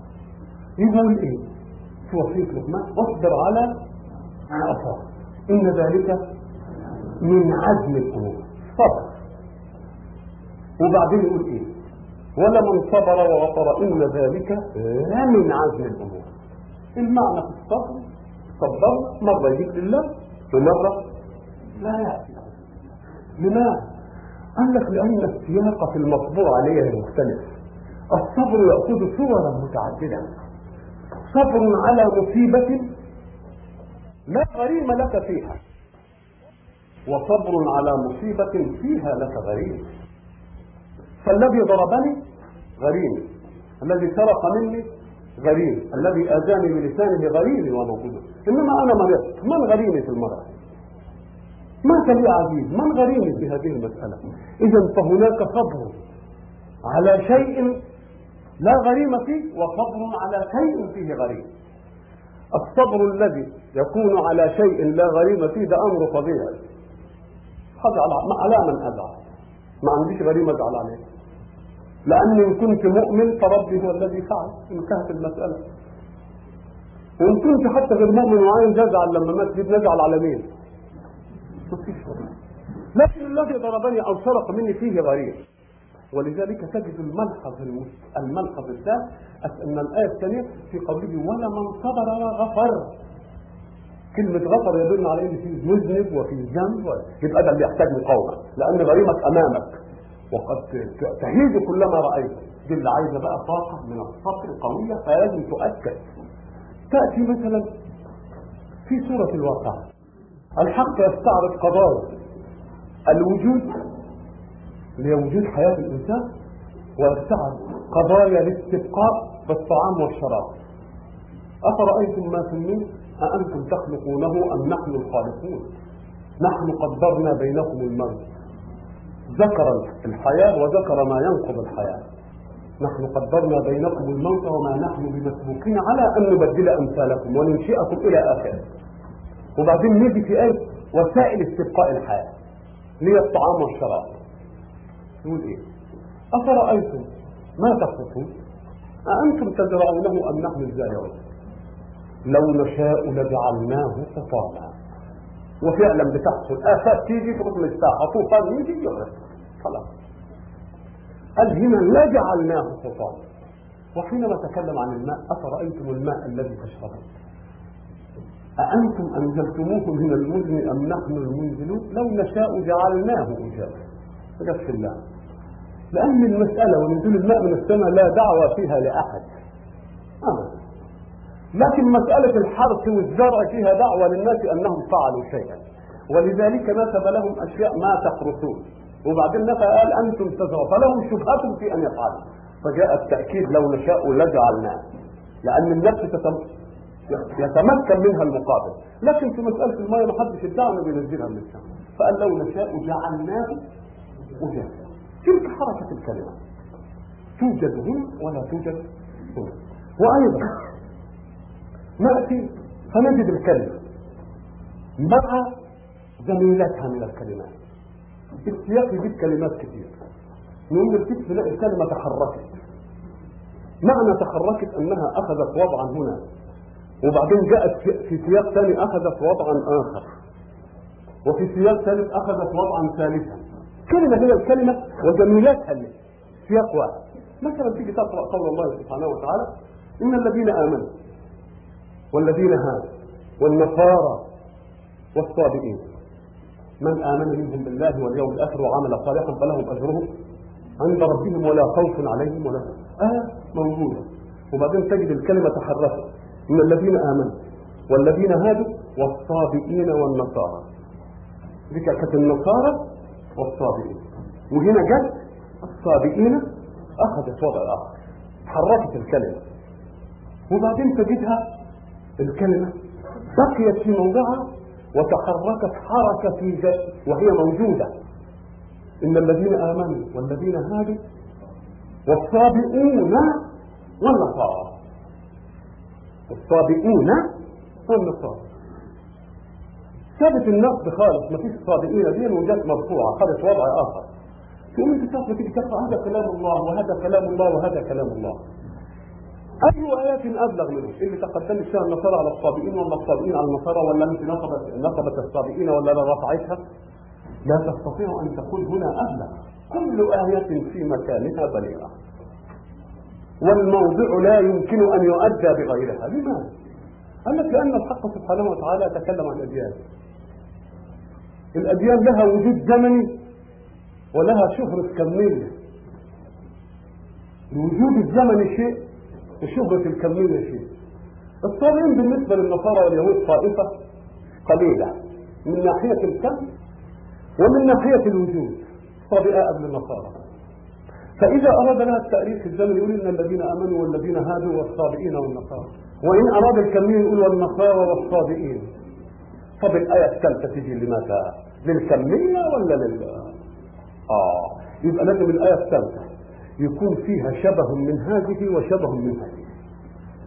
يقول إيه؟ في وصية لقمان. واصبر على أصاب إن ذلك من عزم الأمور. صبر. وبعدين يقول إيه؟ ولمن صبر وغفر إن ذلك لمن عزم الأمور. المعنى في الصبر صبر مرة يجيب لله ومرة لا يأتي. لماذا؟ قال لك لأن السياق في المطبوع عليه مختلف. الصبر يأخذ صورا متعددة. صبر على مصيبة لا غريم لك فيها وصبر على مصيبة فيها لك غريم. فالذي ضربني غريم الذي سرق مني غريم الذي آذاني بلسانه غريمي وموجود إنما أنا مرضت من غريمي في المرض ما كان لي عزيز؟ من غريمي في هذه المسألة؟ إذا فهناك صبر على شيء لا غريم فيه وصبر على شيء فيه غريم الصبر الذي يكون على شيء لا غريم فيه ده أمر طبيعي هذا على من ازعل ما عنديش غريمة ازعل عليه لأن إن كنت مؤمن فربي هو الذي فعل انتهت المسألة. وإن كنت حتى غير مؤمن وعايز أزعل لما مات نزعل على مين؟ لكن الذي ضربني أو سرق مني فيه غريب. ولذلك تجد الملحظ الملحظ الثالث أن الآية الثانية في قوله ولمن صبر وغفر. كلمة غفر يدل على أن فيه مذنب وفيه ذنب يبقى ده اللي يحتاج مقاومة لأن غريمك أمامك. وقد تهيج كلما رأيت. دي اللي عايزة بقى طاقة من الصبر قوية فلازم تؤكد. تأتي مثلا في سورة الواقع. الحق يستعرض قضايا الوجود اللي هي وجود حياة الإنسان ويستعرض قضايا الاستبقاء بالطعام والشراب. أفرأيتم ما في النور أأنتم تخلقونه أم نحن الخالقون؟ نحن قدرنا بينكم الموت. ذكر الحياة وذكر ما ينقض الحياة. نحن قدرنا بينكم الموت وما نحن بمسبوقين على أن نبدل أمثالكم وننشئكم إلى آخره. وبعدين نيجي في آية وسائل استبقاء الحياة هي الطعام والشراب. يقول إيه؟ أفرأيتم ما تخطون أأنتم تزرعونه أم نحن الزارعون؟ لو نشاء لجعلناه حطاما. وفعلا بتحصل آفات تيجي تروح مستاحة طوفان يجي خلاص. قال هنا لجعلناه حطاما. وحينما تكلم عن الماء أفرأيتم الماء الذي تشربون؟ أأنتم أنزلتموه من المزن أم نحن المنزلون؟ لو نشاء جعلناه أجابا فجف الله. لأن المسألة ونزول الماء من السماء لا دعوة فيها لأحد. أبدا. لكن مسألة الحرث والزرع فيها دعوة للناس أنهم فعلوا شيئا. ولذلك نسب لهم أشياء ما تحرثون وبعدين نفى قال أنتم تزرعوا فلهم شبهة في أن يفعلوا. فجاء التأكيد لو نشاء لجعلناه لأن النفس. يتمكن منها المقابل. لكن في مسألة المية ما حدش ادعى إنه بينزلها من السماء فقال لو نشاء جعلناه أجازا تلك حركة الكلمة. توجد هنا ولا توجد هنا. وأيضا نأتي فنجد الكلمة. مع زميلتها من الكلمات. السياق يجيب كلمات كثير. نقول الكتف لا الكلمة تحركت. معنى تحركت أنها أخذت وضعا هنا. وبعدين جاءت في سياق ثاني أخذت وضعا آخر. وفي سياق ثالث أخذت وضعا ثالثا. كلمة هي الكلمة وجميلاتها اللي سياق واحد. مثلا تيجي تقرأ قول الله سبحانه وتعالى إن الذين آمنوا والذين هادوا والنصارى والصابئين. من آمن منهم بالله واليوم الآخر وعمل صالحا فلهم أجرهم عند ربهم ولا خوف عليهم ولا آه موجودة. وبعدين تجد الكلمة تحركت من الذين آمنوا والذين هادوا والصابئين والنصارى. دي كانت النصارى والصابئين. وهنا جت الصابئين أخذت وضع آخر حركت الكلمة. وبعدين تجدها الكلمة بقيت في موضعها وتحركت حركة في ذات وهي موجودة. إن الذين آمنوا والذين هادوا والصابئون والنصارى. الصابئون والنصارى. ثابت النقد خالص ما فيش الصابئين دي وجات مرفوعة خدت وضع آخر. تقوم انت تيجي تقرا هذا كلام الله وهذا كلام الله وهذا كلام الله. أي آيات أبلغ منه؟ اللي تقدمت فيها النصارى على الصابئين ولا الصابئين على النصارى ولا أنت نصبت نصبت الصابئين ولا لا رفعتها لا تستطيع أن تقول هنا أبلغ. كل آية في مكانها بليغة. والموضع لا يمكن أن يؤدى بغيرها. لماذا؟ قال لك لأن الحق سبحانه وتعالى تكلم عن الأديان. الأديان لها وجود زمني ولها شهرة كمية الوجود الزمني شيء وشهرة الكمية شيء الصابئين بالنسبة للنصارى واليهود طائفة قليلة. من ناحية الكم ومن ناحية الوجود. صابئة قبل النصارى. فإذا أراد لها التأريخ الزمني يقول إن الذين آمنوا والذين هادوا والصابئين والنصارى. وإن أراد الكمية يقول والنصارى والصابئين. طب الآية الثالثة تيجي لماذا؟ للكمية ولا لل آه. يبقى لازم الآية الثالثة. يكون فيها شبه من هذه وشبه من هذه.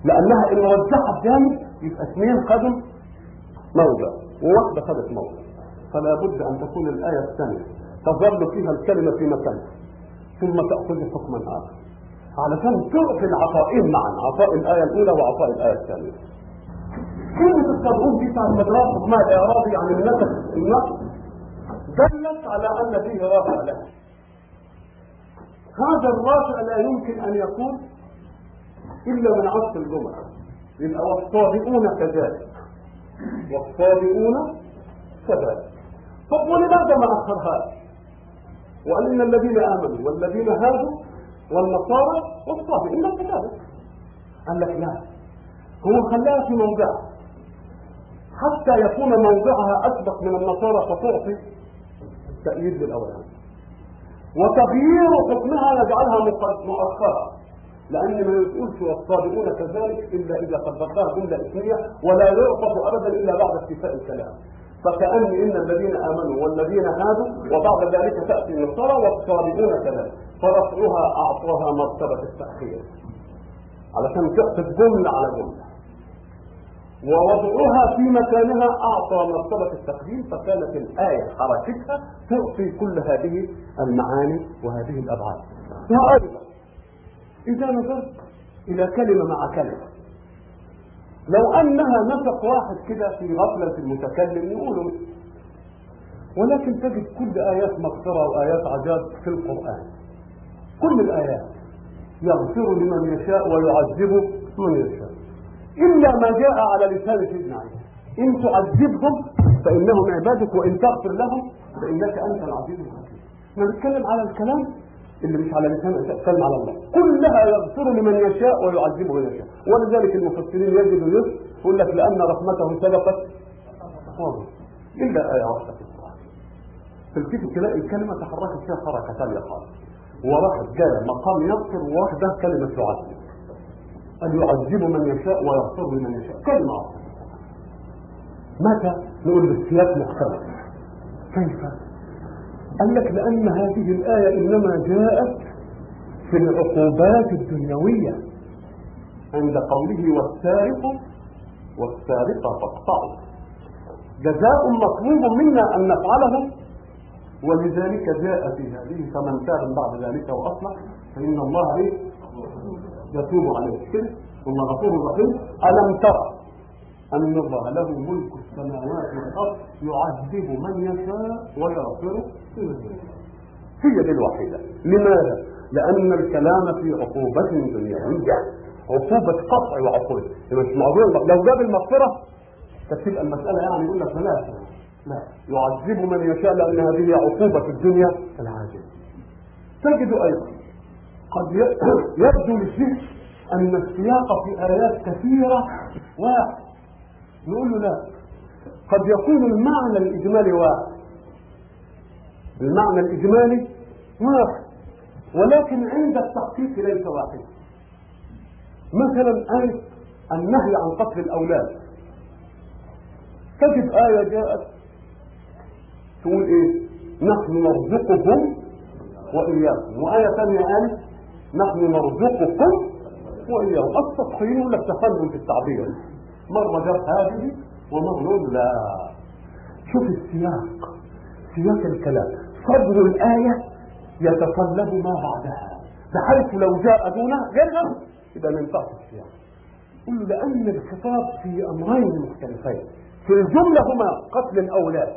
لأنها إن وزعت جامد يبقى اثنين خدم موضع وواحدة خدت موضع. فلا بد أن تكون الآية الثانية. تظل فيها الكلمة في مكانها. ثم تأخذ حكما آخر. علشان تعطي العطائين معا عطاء الآية الأولى وعطاء الآية الثانية. كلمة الصابون دي بتاع المدرسة ما الإعرابي عن النفس؟ النقص دلت على أن فيه رافع له. هذا الرافع لا يمكن أن يكون إلا من عصر الجمعة يبقى والصابئون كذلك. والصابئون كذلك. طب ولماذا ما أخرهاش وقال إن الذين آمنوا والذين هادوا والنصارى والصابئين كذلك. قال لك لا. هو خلاها في موضعها حتى يكون موضعها أسبق من النصارى فتعطي تأييد للأولاد. وتغيير حكمها يجعلها مؤخرة. لأن ما يقولش والصادقون كذلك إلا إذا قدرتها جملة اسمية ولا يعطف أبدا إلا بعد استيفاء الكلام. فكأن إن الذين آمنوا والذين هادوا وبعد ذلك تأتي النصارى والصادقون كذلك. فرفعها أعطاها مرتبة التأخير. علشان تعطف جملة على جملة. ووضعها في مكانها أعطى مرتبة التقديم فكانت الآية حركتها تعطي كل هذه المعاني وهذه الأبعاد. وأيضا إذا نظرت إلى كلمة مع كلمة لو أنها نسق واحد كده في غفلة المتكلم يقولوا ولكن تجد كل آيات مغفرة وآيات عذاب في القرآن. كل الآيات يغفر لمن يشاء ويعذب من يشاء. إلا ما جاء على لسان سيدنا عيسى إن تعذبهم فإنهم عبادك وإن تغفر لهم فإنك أنت العزيز الحكيم. إحنا بنتكلم على الكلام اللي مش على لسان بتتكلم على الله. كلها يغفر لمن يشاء ويعذبه من يشاء ولذلك المفسرين يجدوا يسر يقول لك لأن رحمته سبقت. إلا آية واحدة في القرآن. تلاقي الكلمة تحركت فيها حركة ثانية خالص. وراحت جاية مقام يغفر وواحدة كلمة يعذب أن يعذب من يشاء ويغفر لمن يشاء. كلمة متى نقول بالسياق مختلف كيف؟ قال لك لأن هذه الآية إنما جاءت في العقوبات الدنيوية عند قوله والسارق والسارقة فاقطعوا. جزاء مطلوب منا أن نفعله ولذلك جاء في هذه فمن تاب بعد ذلك وأصلح فإن الله إيه؟ يتوب عليه. كده ثم غفور رحيم. ألم ترى أن الله له ملك السماوات والأرض يعذب من يشاء ويغفر هي دي الوحيدة لماذا؟ لأن الكلام في عقوبة دنيوية. عقوبة قطع وعقوبة لو جاب المغفرة تبقى المسألة يعني يقول لك لا. لا. يعذب من يشاء لأن هذه عقوبة الدنيا العاجلة. تجد أيضا قد يبدو للشيء أن السياق في آيات كثيرة واحد نقول له لا. قد يكون المعنى الإجمالي واحد المعنى الإجمالي واحد ولكن عند التحقيق ليس واحد. مثلا آية النهي عن قتل الأولاد. تجد آية جاءت تقول إيه؟ نحن نرزقهم وإياكم وآية ثانية قالت نحن نرزقكم وإياهم. التضحية ولا التفنن في التعبير؟ مرة جاب هذه ومرة لا. شوف السياق سياق الكلام. صدر الآية يتطلب ما بعدها. بحيث لو جاء دونها غيرها يبقى ما ينفعش السياق. قل لأن الخطاب في أمرين مختلفين. في الجملة هما قتل الأولاد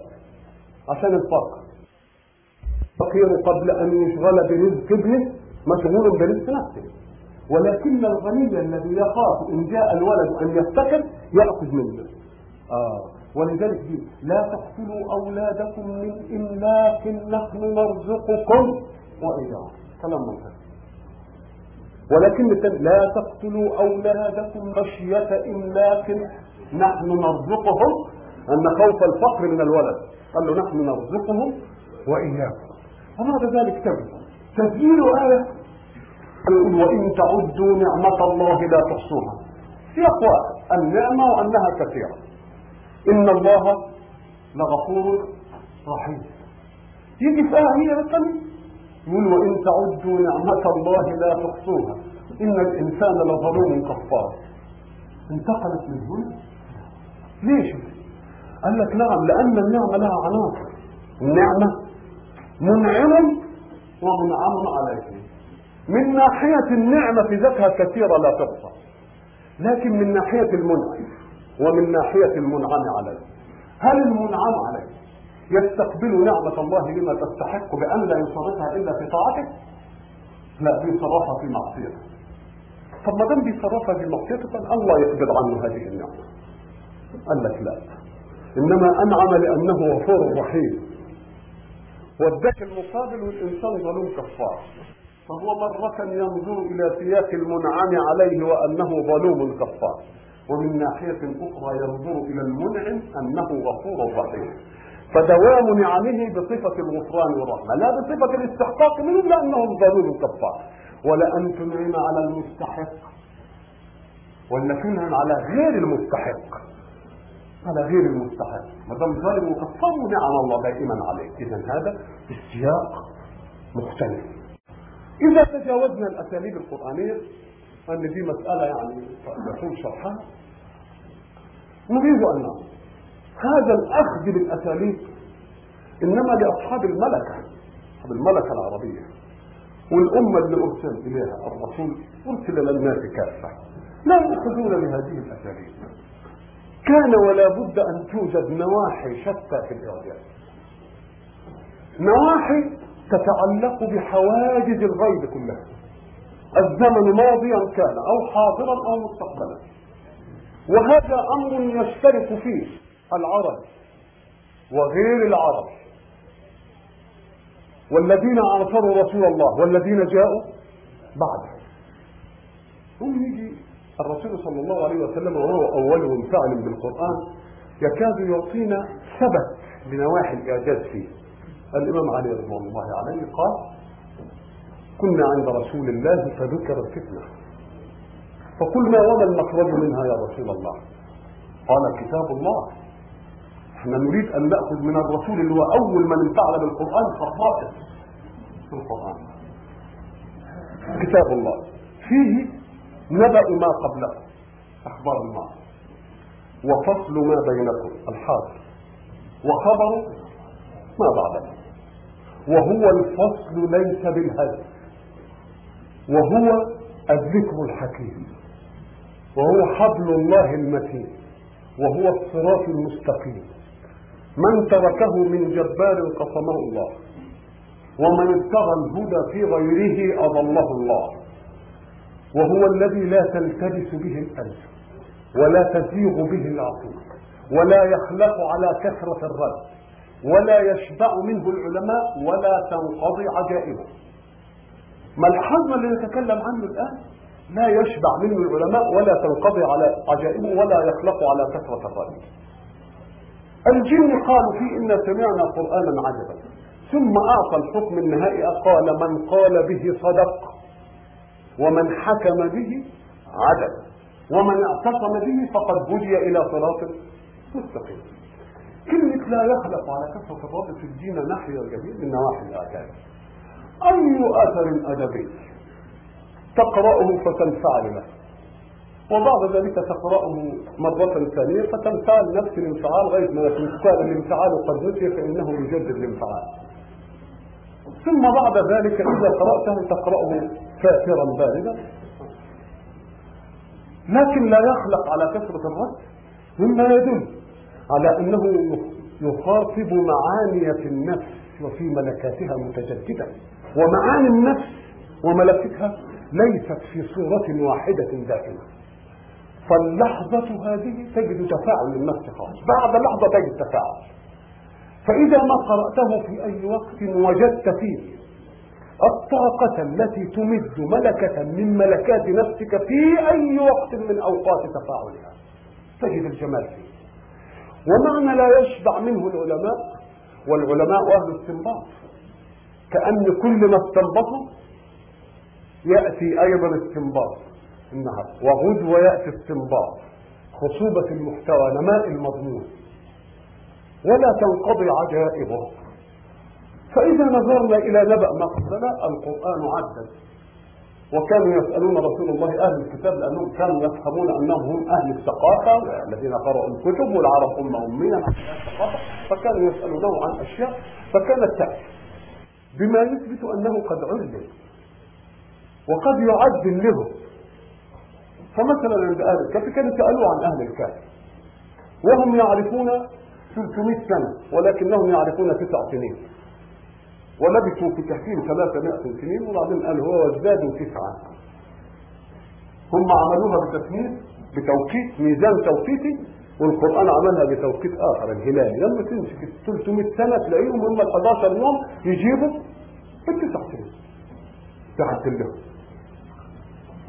عشان الفرق فقير قبل أن يشغل برزق ابنه مشغول برزق نفسه ولكن الغني الذي يخاف إن جاء الولد أن يفتكر يأخذ منه. آه. ولذلك دي لا تقتلوا أولادكم من إملاق نحن نرزقكم. وإياهم كلام منطقي. ولكن لا تقتلوا أولادكم خشية إملاق نحن نرزقهم. أن خوف الفقر من الولد. قال له نحن نرزقهم وإياكم. وبعد ذلك تبدو؟ تسجيل آية يقول وإن تعدوا نعمة الله لا تحصوها. سياق واحد النعمة وأنها كثيرة. إن الله لغفور رحيم. يجي في آية الثانية يقول وإن تعدوا نعمة الله لا تحصوها. إن الإنسان لظلوم كفار. انتقلت من هنا. ليش؟ قال لك نعم لأن النعمة لها عناصر النعمة منعم ومنعم عليه من ناحية النعمة في ذاتها كثيرة لا تحصى لكن من ناحية المنعم ومن ناحية المنعم عليه هل المنعم عليه يستقبل نعمة الله لما تستحق بأن لا يصرفها إلا في طاعته؟ لا بيصرفها في معصيته. طب ما دام بيصرفها في معصيته الله يقبل عنه هذه النعمة. قال لك لا. إنما أنعم لأنه غفور رحيم. واداك المقابل والإنسان ظلوم كفار. فهو مرة ينظر إلى سياق المنعم عليه وأنه ظلوم كفار. ومن ناحية أخرى ينظر إلى المنعم أنه غفور رحيم. فدوام نعمه بصفة الغفران والرحمة لا بصفة الاستحقاق منهم لأنهم ظلوم كفار. ولا أن تنعم على المستحق ولا تنعم على غير المستحق. على غير المستحق ما دام ظالم وكفار نعم الله دائما عليك إذا هذا السياق مختلف. إذا تجاوزنا الأساليب القرآنية أن دي مسألة يعني يطول شرحها. نريد نقول هذا الأخذ بالأساليب إنما لأصحاب الملكة أصحاب الملكة العربية. والأمة اللي أرسل إليها الرسول أرسل إلى الناس كافة. لا يأخذون بهذه الأساليب. كان ولا بد أن توجد نواحي شتى في الإعجاز نواحي تتعلق بحواجز الغيب كلها. الزمن ماضيا كان أو حاضرا أو مستقبلا. وهذا أمر يشترك فيه العرب وغير العرب. والذين عاصروا رسول الله والذين جاءوا بعده. ثم يجي الرسول صلى الله عليه وسلم وهو أول فعل بالقرآن يكاد يعطينا ثبت بنواحي الإعجاز فيه. الإمام علي رضوان الله عليه قال كنا عند رسول الله فذكر الفتنة. فقلنا وما المخرج منها يا رسول الله؟ قال كتاب الله. إحنا نريد أن نأخذ من الرسول اللي هو أول من انفعل بالقرآن خصائص في القرآن. كتاب الله. فيه نبأ ما قبله أخبار الماضي وفصل ما بينكم. الحاضر. وخبر ما بعده. وهو الفصل ليس بالهدف وهو الذكر الحكيم. وهو حبل الله المتين. وهو الصراط المستقيم. من تركه من جبار قصمه الله. ومن ابتغى الهدى في غيره أضله الله. وهو الذي لا تلتبس به الألف ولا تزيغ به العقول ولا يخلق على كثرة الرد ولا يشبع منه العلماء ولا تنقضي عجائبه. ملحظنا اللي نتكلم عنه الآن؟ لا يشبع منه العلماء ولا تنقضي على عجائبه ولا يخلق على كثرة الرد. الجن قالوا فيه إنا سمعنا قرآنا عجبا ثم أعطى الحكم النهائي قال من قال به صدق. ومن حكم به عدل. ومن اعتصم به فقد هدي إلى صراط مستقيم. كلمة لا يخلق على كثرة الرد في الدين ناحية جميل من نواحي الآثار. أي أثر أدبي تقرأه فتنفعل له. وبعد ذلك تقرأه مرة ثانية فتنفعل نفس الانفعال غير ما كان الانفعال قد نسي فإنه يجدد الانفعال. ثم بعد ذلك إذا قرأته تقرأه كافرا باردا. لكن لا يخلق على كثرة الرد مما يدل على أنه يخاطب معاني في النفس وفي ملكاتها متجددة ومعاني النفس وملكتها ليست في صورة واحدة دائمة فاللحظة هذه تجد تفاعل النفس خاص بعد لحظة تجد تفاعل. فإذا ما قرأته في أي وقت وجدت فيه الطاقة التي تمد ملكة من ملكات نفسك في أي وقت من أوقات تفاعلها. تجد الجمال فيه. ومعنى لا يشبع منه العلماء والعلماء أهل الاستنباط كأن كل ما استنبطوا يأتي أيضا استنباط. النهار وغدوة يأتي استنباط. خصوبة المحتوى نماء المضمون. ولا تنقضي عجائبه. فإذا نظرنا إلى نبأ قبلنا القرآن عدد وكانوا يسألون رسول الله أهل الكتاب لأنهم كانوا يفهمون أنهم هم أهل الثقافة الذين قرأوا الكتب والعرب أمة أمية فكانوا يسألونه عن أشياء. فكانت تأتي بما يثبت أنه قد علم وقد يعدل له. فمثلا عند أهل الكهف كانوا سألوا عن أهل الكهف وهم يعرفون 300 سنة ولكنهم يعرفون تسع سنين. ولبثوا في كهفهم 300 سنين وبعدين قال هو وازدادوا تسعة. هم عملوها بتسمير بتوقيت ميزان توقيتي والقرآن عملها بتوقيت آخر الهلال. لما تمسك 300 سنة تلاقيهم هم ال 11 يوم يجيبوا التسع سنين. تحت لهم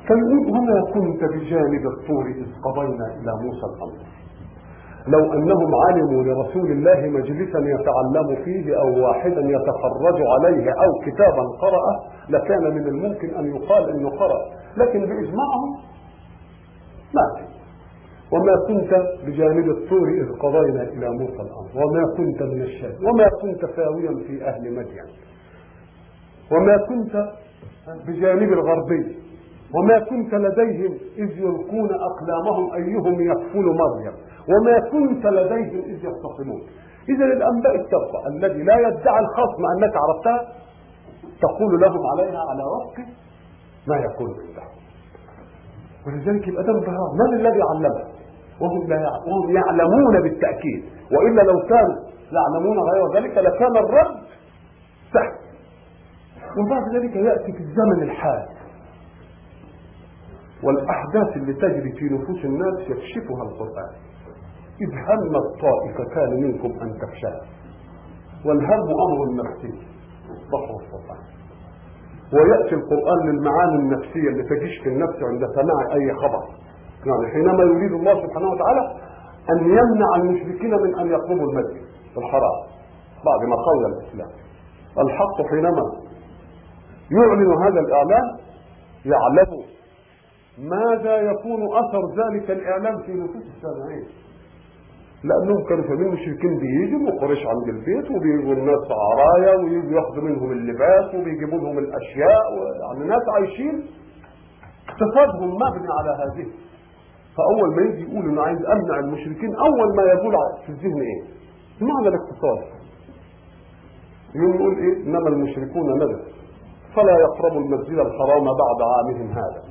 فيقول وما كنت بجانب الطور إذ قضينا إلى موسى الأمر. لو أنهم علموا لرسول الله مجلسا يتعلم فيه أو واحدا يتفرج عليه أو كتابا قرأه لكان من الممكن أن يقال أنه قرأ. لكن بإجماعهم ما وما كنت بجانب الطور إذ قضينا إلى موسى الأمر. وما كنت من الشاهد وما كنت ساويا في أهل مدين. وما كنت بجانب الغربي. وما كنت لديهم إذ يلقون أقلامهم أيهم يكفل مريم. وما كنت لديهم إذ يختصمون. إذا الأنباء السابقة الذي لا يدعي الخصم أنك عرفتها تقول لهم عليها على وفق ما يكون عندهم ولذلك يبقى ده انبهار من الذي علمه؟ وهم لا. وهم يعلمون بالتأكيد. وإلا لو كانوا يعلمون غير ذلك لكان الرد سهل. وبعد ذلك يأتي في الزمن الحال. والأحداث اللي تجري في نفوس الناس يكشفها القرآن. إذ همت طائفتان منكم أن تفشل والهم أمر نفسي بحر القرآن ويأتي القرآن للمعاني النفسية اللي تجيش في النفس عند سماع أي خبر. يعني حينما يريد الله سبحانه وتعالى أن يمنع المشركين من أن يقربوا المسجد الحرام. بعد ما قول الإسلام. الحق حينما يعلن هذا الإعلان يعلم ماذا يكون أثر ذلك الإعلان في نفوس السامعين لأنهم كانوا فاهمين المشركين بيجوا وقريش عند البيت وبيجوا الناس عرايا ويجوا ياخدوا منهم اللباس وبيجيبوا لهم الأشياء يعني ناس عايشين اقتصادهم مبني على هذه. فأول ما يجي يقول إنه عايز أمنع المشركين أول ما يقول في الذهن إيه؟ معنى الاقتصاد. يوم يقول إيه؟ إنما المشركون نجس فلا يقربوا المسجد الحرام بعد عامهم هذا.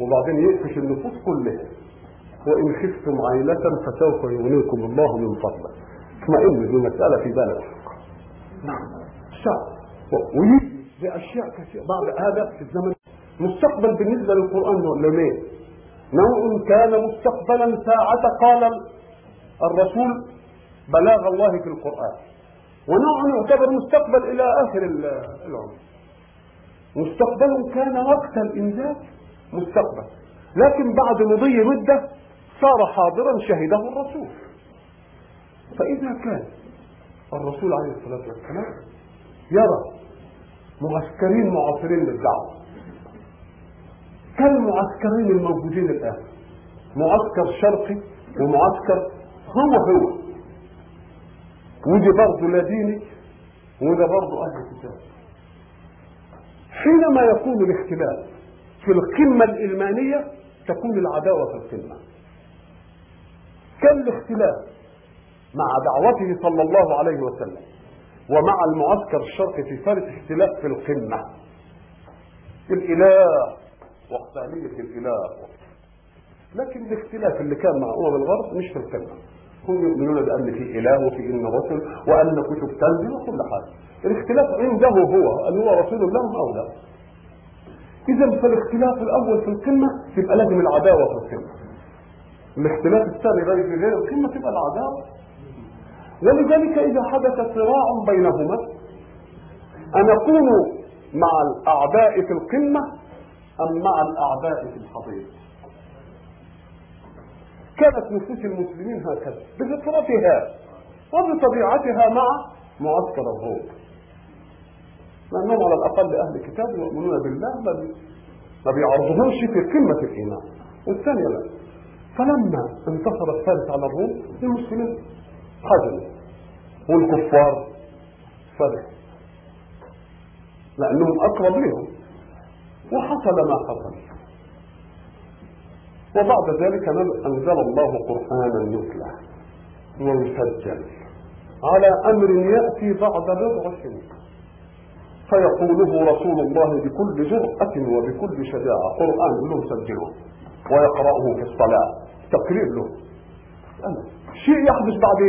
وبعدين يقفش النفوس كلها. وإن خفتم عيلة فسوف يغنيكم الله من فضله. اطمئن المسألة في بالك نعم. الشعب ويجي بأشياء كثيرة. بعد هذا في الزمن. مستقبل بالنسبة للقرآن نوع نوع كان مستقبلا ساعة قال الرسول بلاغ الله في القرآن. ونوع يعتبر مستقبل إلى آخر العمر. مستقبل كان وقت الإنجاز مستقبل. لكن بعد مضي مدة صار حاضرا شهده الرسول. فإذا كان الرسول عليه الصلاة والسلام يرى معسكرين معاصرين للدعوة كالمعسكرين الموجودين الآن معسكر شرقي ومعسكر هو هو. ودي برضه لا ديني وده برضه أهل كتاب حينما يكون الاختلاف في القمة الإلمانية تكون العداوة في القمة. كان الاختلاف مع دعوته صلى الله عليه وسلم ومع المعسكر الشرقي في فارس اختلاف في القمة. الإله وحدانية الإله. لكن الاختلاف اللي كان مع أمم الغرب مش في القمة. هم يؤمنون بأن في إله وفي إن رسل وأن كتب تنزل وكل حاجة الاختلاف عنده هو أن هو رسول لهم أو لا. إذا فالاختلاف الأول في القمة تبقى لازم العداوة في القمة. الاختلاف الثاني غير غير القمة تبقى العداوة. ولذلك إذا حدث صراع بينهما أن أكون مع الأعداء في القمة أم مع الأعداء في الحضيض. كانت نفوس المسلمين هكذا بفطرتها وبطبيعتها مع معسكر الروم. لأنهم على الأقل أهل كتاب يؤمنون بالله ما بيعرضهمش في قمة الإيمان. والثانية لا. فلما انتصر الثالث على الروم المسلمين خجلوا والكفار فرحوا لأنهم أقرب لهم. وحصل ما حصل. وبعد ذلك أنزل الله قرآنا يتلى. ويسجل. على أمر يأتي بعد بضع سنين. فيقوله رسول الله بكل جرأة وبكل شجاعة قرآن له سجله ويقرأه في الصلاة. تقرير له. شيء يحدث بعد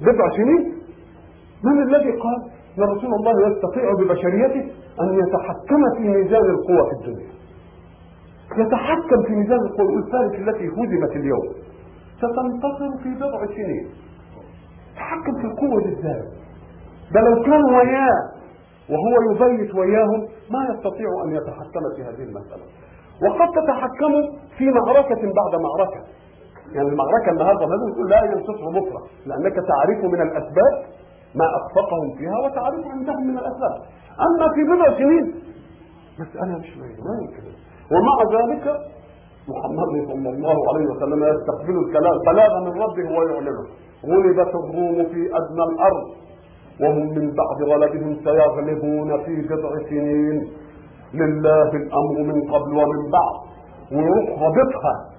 بضع سنين. من الذي قال إن رسول الله يستطيع ببشريته أن يتحكم في ميزان القوى في الدنيا؟ يتحكم في ميزان القوى الفارس التي هزمت اليوم. ستنتصر في بضع سنين. تحكم في القوة إزاي ده لو كان وياه وهو يبيت وياهم ما يستطيع أن يتحكم في هذه المسألة. وقد تتحكم في معركة بعد معركة. يعني المعركة النهارده لازم تقول لا ينتصر بكرة لأنك تعرف من الأسباب ما أخفقهم فيها وتعرف عندهم من الأسباب. أما في بضع سنين مسألة مش ما يمكن. ومع ذلك محمد صلى الله عليه وسلم يستقبل الكلام بلاغا من ربه ويعلنه. غلبت الروم في أدنى الأرض وهم من بعد غلبهم سيغلبون في بضع سنين. لله الأمر من قبل ومن بعد. ويروح رابطها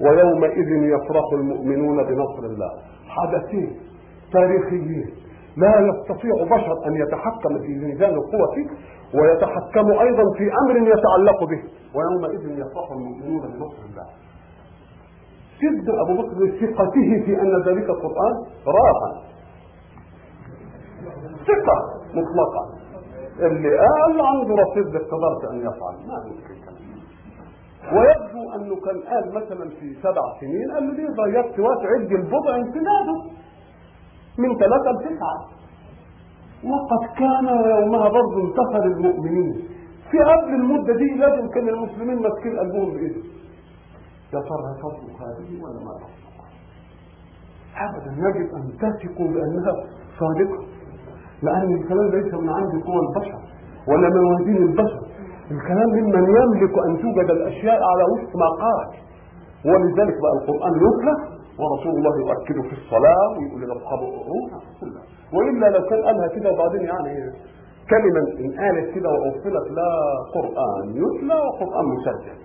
ويومئذ يفرح المؤمنون بنصر الله. حدثين تاريخيين. لا يستطيع بشر أن يتحكم في ميزان القوة ويتحكم أيضا في أمر يتعلق به. ويومئذ يفرح المؤمنون بنصر الله. سد أبو بكر ثقته في أن ذلك القرآن راحا ثقة مطلقة. اللي قال عنده رصيد قدرت ان يفعل. ما يمكن ويبدو أنه كان قال مثلا في سبع سنين قال له ليه ضيقت وقت عد البضع امتداده من ثلاثة لتسعة وقد كان يومها برضه انتصر المؤمنين. في قبل المدة دي لازم كان المسلمين ماسكين قلبهم بإيدهم يا ترى تصدق هذه ولا ما تصدق؟ أبدا يجب أن تثقوا بأنها صادقة. لأن الكلام ليس من عند قوى البشر ولا من وزين البشر. الكلام ممن يملك أن توجد الأشياء على وفق ما قال. ولذلك بقى القرآن يتلى ورسول الله يؤكد في الصلاة ويقول لأصحابه روح كلها. وإلا لو كان قالها كده وبعدين يعني كلمة إن قالت كده وأوصلت لا قرآن يتلى وقرآن مسجل.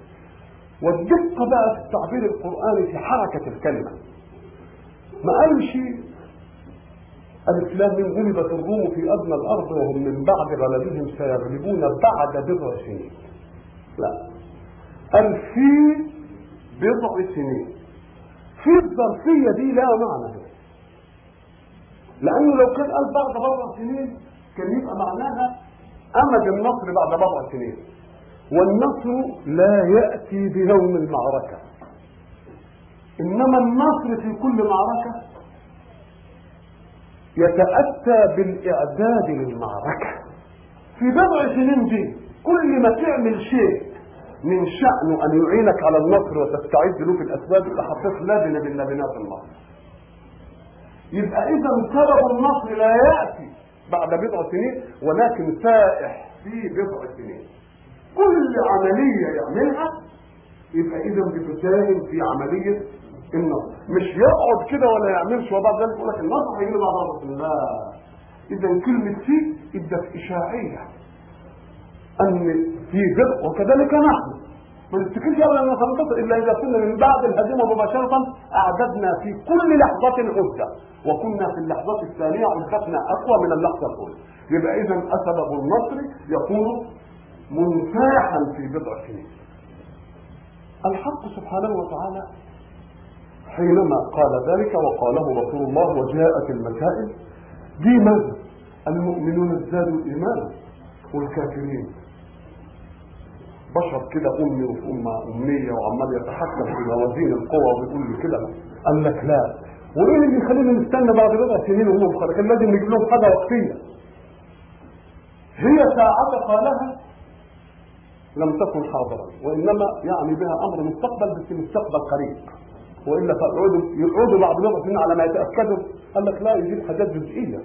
والدقة بقى في التعبير القرآني في حركة الكلمة. ما قالش الإسلام من غلبت الروم في أدنى الأرض وهم من بعد غلبهم سيغلبون بعد بضع سنين. لا. قال في بضع سنين. في الظرفية دي لا معنى. هنا لأنه لو كان قال بعد بضع سنين كان يبقى معناها أمد النصر بعد بضع سنين. والنصر لا يأتي بيوم المعركة. إنما النصر في كل معركة يتأتى بالإعداد للمعركة. في بضع سنين دي كل ما تعمل شيء من شأنه أن يعينك على النصر وتستعد له في الأسباب اللي حطيت لبنة من لبنات النصر يبقى إذا سبب النصر لا يأتي بعد بضع سنين ولكن سائح في بضع سنين. كل عملية يعملها يبقى إذا بتساهم في عملية النصر مش يقعد كده ولا يعملش وبعد ذلك يقول لك النصر هيجي بعد ضربة لا إذا كلمة في إدت إشاعية أن في بضع وكذلك نحن ما نفتكرش أبدا ان سننتصر إلا إذا كنا من بعد الهزيمة مباشرة أعددنا في كل لحظة عده وكنا في اللحظة الثانية عدتنا أقوى من اللحظة الأولى. يبقى اذا اسبب النصر يكون منفاحا في بضع سنين الحق سبحانه وتعالى حينما قال ذلك وقاله رسول الله وجاءت المسائل دي المؤمنون ازدادوا ايمانا والكافرين. بشر كده أمي وفي امه أمية وعمال يتحكم في موازين القوى وبيقول لي كده قال لك لا. وإيه اللي يخلينا نستنى بعد بضع سنين وهم بخير كان لازم نجيب لهم حاجة وقتية. هي ساعة قالها لم تكن حاضرا وإنما يعني بها أمر مستقبل بس مستقبل قريب. وإلا فيقعدوا يقعدوا بضع سنين على ما يتاكدوا قال لك لا يجيب حاجات جزئية.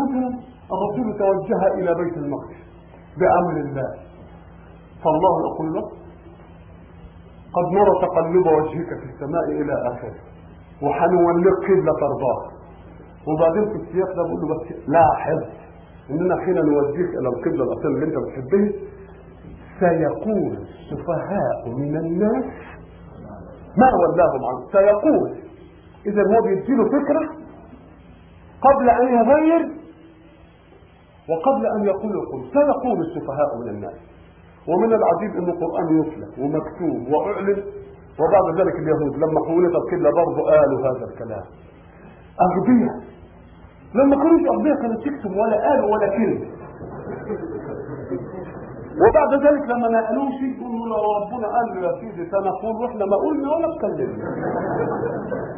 مثلا الرسول توجه إلى بيت المقدس بأمر الله. فالله يقول له قد نرى تقلب وجهك في السماء إلى آخره وحنولك قبله ترضاها وبعدين في السياق ده بقول له بس لاحظ إننا حين نوجهك إلى القبلة الاصيله اللي أنت بتحبها سيقول السفهاء من الناس ما ولاهم عنه. سيقول إذا هو بيديله فكرة قبل أن يغير وقبل أن يقول يقول سيقول السفهاء من الناس. ومن العجيب إن القرآن يتلى ومكتوب وأعلن. وبعد ذلك اليهود لما حولت القبله برضه قالوا هذا الكلام. أغبياء. لما كانوش أغبياء كانت تكتب ولا قالوا ولا كلمة. وبعد ذلك لما نقلوه شيء لو ربنا قال له يا سيدي سنقول وإحنا ما قلنا ولا اتكلمنا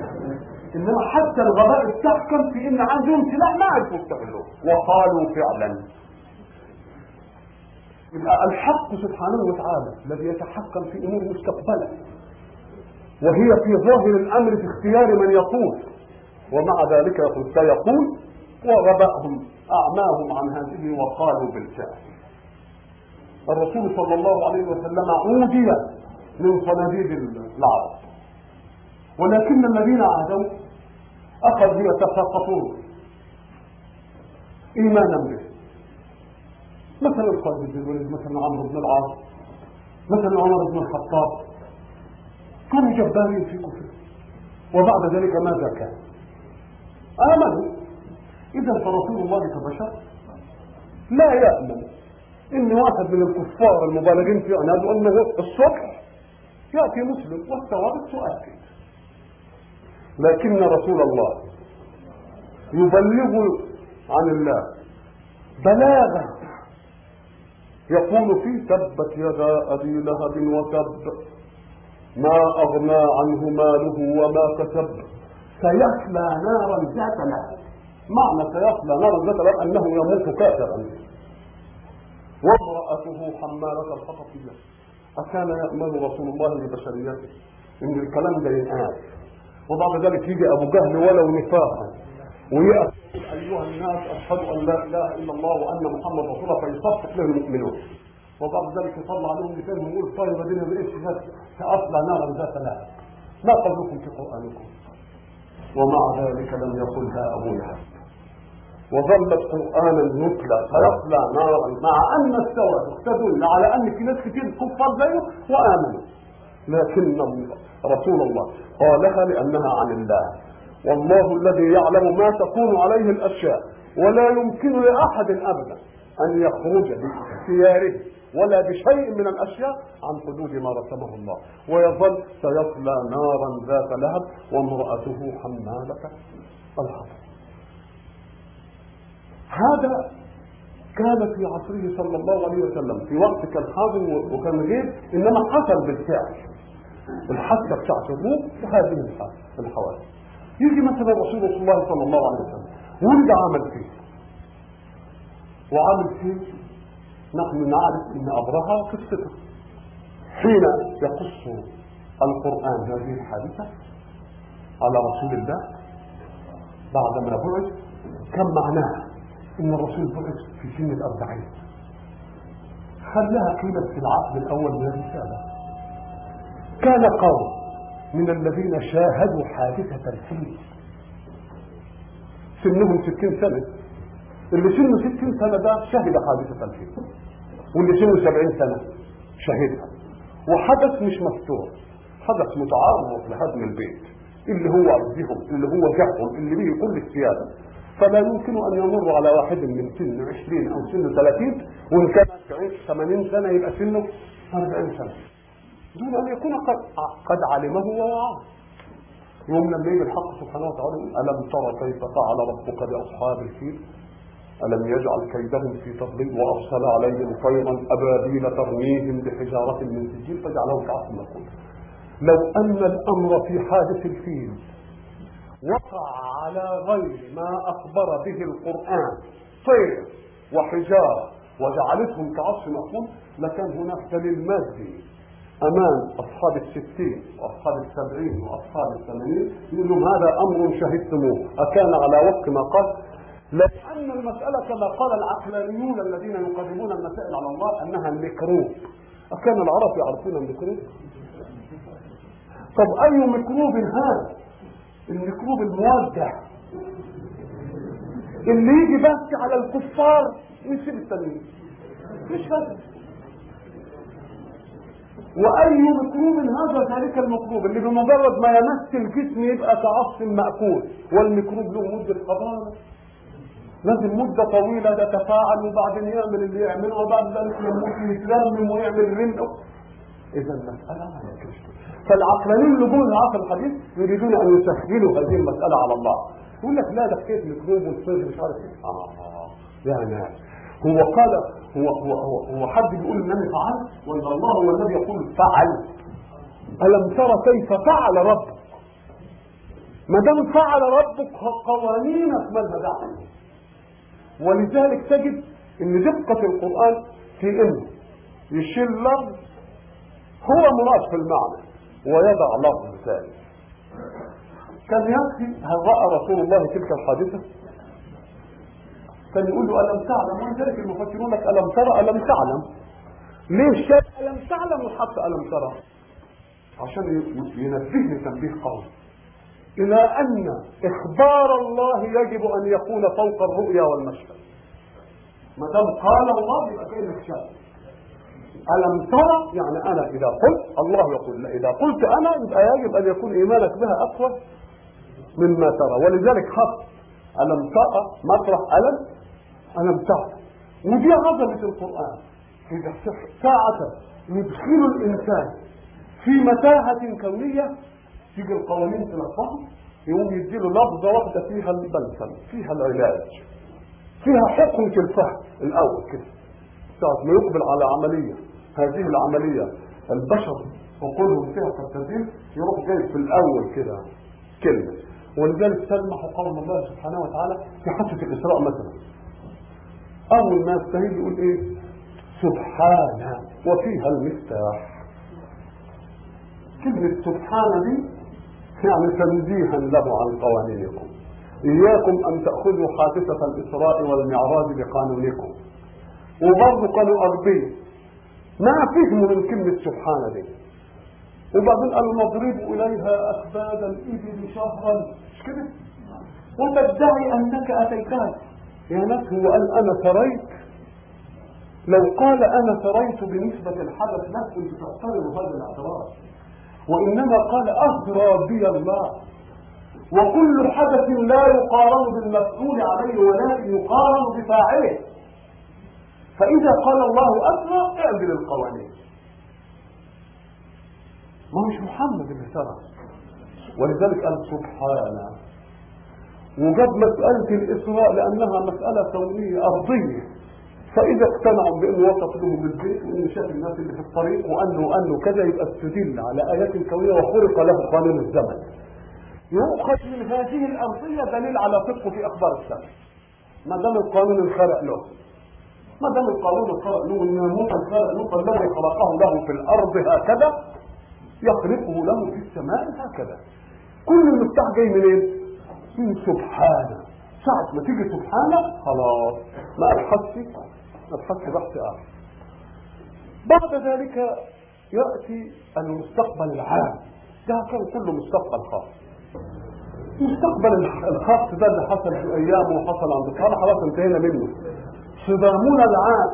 إنما حتى الغباء استحكم في إن عندهم سلاح ما عرفوا يستغلوه. وقالوا فعلا. يبقى الحق سبحانه وتعالى الذي يتحكم في أمور مستقبلة. وهي في ظاهر الأمر في اختيار من يقول. ومع ذلك يقول سيقول وغبأهم أعماهم عن هذه وقالوا بالفعل. الرسول صلى الله عليه وسلم عودي من صناديد العرب. ولكن الذين عادوا أخذوا يتساقطون إيمانا به. مثلا خالد بن الوليد مثلا عمرو بن العاص مثلا عمر بن الخطاب. كانوا جبارين في كفر وبعد ذلك ماذا كان آمنوا. إذا فرسول الله كبشر لا يأمن. إن واحد من الكفار المبالغين في عناده أنه الصبح يأتي مسلم والثوابت تؤكد لكن رسول الله يبلغ عن الله بلاغا يقول فيه تبت يدا أبي لهب وتب ما أغنى عنه ماله وما كسب. سيصلى نارا ذات لهب. معنى سيصلى نارا ذات لهب أنه يموت كافرا وامرأته حمالة الحطب أكان يأمن رسول الله لبشريته إن الكلام ده ينقال. وبعد ذلك يجي أبو جهل ولو نفاقا. ويأتي أيها الناس أشهد أن لا إله إلا الله وأن محمد رسول الله فيصفق له المؤمنون. وبعد ذلك يطلع عليهم مثال ويقول طيب الدنيا بإيش سأصلى نارا ذات لهب. ما قولكم في قرآنكم؟ ومع ذلك لم يقلها أبو لهب وظلت قرآنا يتلى فيصلى نارا مع أن السورة تدل على أن في ناس كتير كفار زيه وآمنوا. لكن رسول الله قالها لأنها عن الله. والله الذي يعلم ما تكون عليه الأشياء ولا يمكن لأحد أبدا أن يخرج باختياره ولا بشيء من الأشياء عن حدود ما رسمه الله. ويظل سيصلى نارا ذات لهب وامرأته حمالة الحطب. هذا كان في عصره صلى الله عليه وسلم. في وقت كان حاضر وكان غير إنما حصل بالفعل. الحادثه بتاعت الروم في هذه الحوادث. يجي مثلا رسول الله صلى الله عليه وسلم ولد عمل فيه. وعمل فيه نحن نعرف إن أبرهة قصته حين يقص القرآن هذه الحادثة على رسول الله بعدما بعث كم معناها؟ ان الرسول بعث في سن الأربعين. خلاها قيمة في العقد الأول من الرسالة. كان قوم من الذين شاهدوا حادثة الفيل سنهم ستين سنة. اللي سنه ستين سنة ده شهد حادثة الفيل واللي سنه سبعين سنة شهدها. وحدث مش مفتوح. حدث متعارض لهدم البيت. اللي هو عزهم اللي هو جههم اللي به كل السيادة فلا يمكن أن يمر على واحد من سن 20 أو سن 30 وإن كان 80 سنة يبقى سنه 40 سنة. دون أن يكون قد, قد علمه ووعاه. يوم لما يجي الحق سبحانه وتعالى ألم ترى كيف فعل ربك بأصحاب الفيل؟ ألم يجعل كيدهم في تضليل وأرسل عليهم طيرا أبابيل ترميهم بحجارة من سجيل فجعلهم كعصف مأكول. لو أن الأمر في حادث الفيل وقع على غير ما أخبر به القرآن. طير وحجارة. وجعلتهم كعصف مأكول لكان هناك دليل مادي أمام أصحاب الستين وأصحاب السبعين وأصحاب الثمانين. يقول لهم هذا أمر شهدتموه. أكان على وفق ما قال. لأن المسألة كما قال العقلانيون الذين يقدمون المسائل على الله أنها الميكروب أكان العرب يعرفون الميكروب طب أي ميكروب هذا؟ الميكروب الموجه اللي يجي بس على الكفار ويسيب التانيين مش فاهم وأي ميكروب هذا ذلك الميكروب اللي بمجرد ما يمس الجسم يبقى كعصف مأكول. والميكروب له مدة حضانة لازم مدة طويلة تتفاعل وبعدين يعمل اللي يعمله وبعد ذلك يموت يتلمم ويعمل رنق. اذا المساله ما يمكنش فالعقلانيين اللي جم العصر الحديث يريدون أن يسهلوا هذه المسألة على الله. يقول لك لا ده حكايه ميكروب والصيغ مش عارف إيه؟ آه يا ناس هو قال هو هو هو, هو حد بيقول إنني فعلت ولا الله هو الذي يقول فعل. ألم ترى كيف فعل ربك ما دام فعل ربك قوانينك مالها دعوه ولذلك تجد إن دقة القرآن في انه يشيل لفظ هو مراد في المعنى. ويضع لفظ ثاني كان يكفي هل رأى رسول الله تلك الحادثة؟ كان يقول له ألم تعلم؟ ولذلك المفسرون لك ألم ترى؟ ألم تعلم؟ ليه شاف ألم تعلم وحط ألم ترى؟ عشان ينبهني تنبيه قوي. إلى أن إخبار الله يجب أن يكون فوق الرؤيا والمشهد. ما دام قال الله يبقى كأنك شاف ألم ترى؟ يعني أنا إذا قلت الله يقول إذا قلت أنا يبقى يجب أن يكون إيمانك بها أقوى مما ترى. ولذلك خط ألم ترى مطرح ألم؟ ألم ترى. ودي عظمة القرآن إذا ساعة يدخل الإنسان في متاهة كونية تيجي القوانين تلفظه يقوم يديله لفظة واحدة فيها البلسم فيها العلاج فيها حكم الفهم الأول كده. ساعة ما يقبل على عملية. هذه العملية. البشر عقولهم فيها ترتدين يروح جاي في الأول كده كلمة. ولذلك تلمح قول الله سبحانه وتعالى في حادثة الإسراء مثلا. أول ما يستهيل يقول إيه؟ سبحانه وفيها المفتاح. كلمة سبحانه دي يعني تنزيها له عن قوانينكم. إياكم أن تأخذوا حادثة الإسراء والمعراج بقانونكم. وبرضه قالوا أرضية ما فهموا من كلمة سبحانه دي وبعدين قالوا نضرب إليها أكباد الإبل شهرا. مش كده وتدعي أنك أتيتها. يا ناس هو قال أنا ثريت لو قال أنا ثريت بنسبة الحدث لا كنت تعترض هذا الاعتراض. وإنما قال أثرى بي الله. وكل حدث لا يقارن بالمفعول عليه ولكن يقارن بفاعله. فإذا قال الله أثرى اعدل القوانين. ما هوش محمد اللي سرى ولذلك قال سبحانه وجاب مسألة الإسراء لأنها مسألة كونية أرضية. فإذا اقتنعوا بأنه وصف له بالبيت وأنه شاف الناس اللي في الطريق وأنه وأنه كذا يبقى استدل على آيات كونية وخرق له قانون الزمن. يؤخذ من هذه الأرضية دليل على صدقه في أخبار السماء ما دام القانون انخرق له. ما دام القانون انخرق له والناموس انخرق له فالذي خلقه له في الأرض هكذا يخلقه له في السماء هكذا. كل المفتاح جاي منين؟ من سبحانه. ساعة ما تيجي سبحانه خلاص. ما أبحثش ما أبحثش بحث آخر بعد ذلك يأتي المستقبل العام. ده كان كله مستقبل خاص. المستقبل الخاص ده اللي حصل في أيام وحصل عند الصالح خلاص انتهينا منه. صدامنا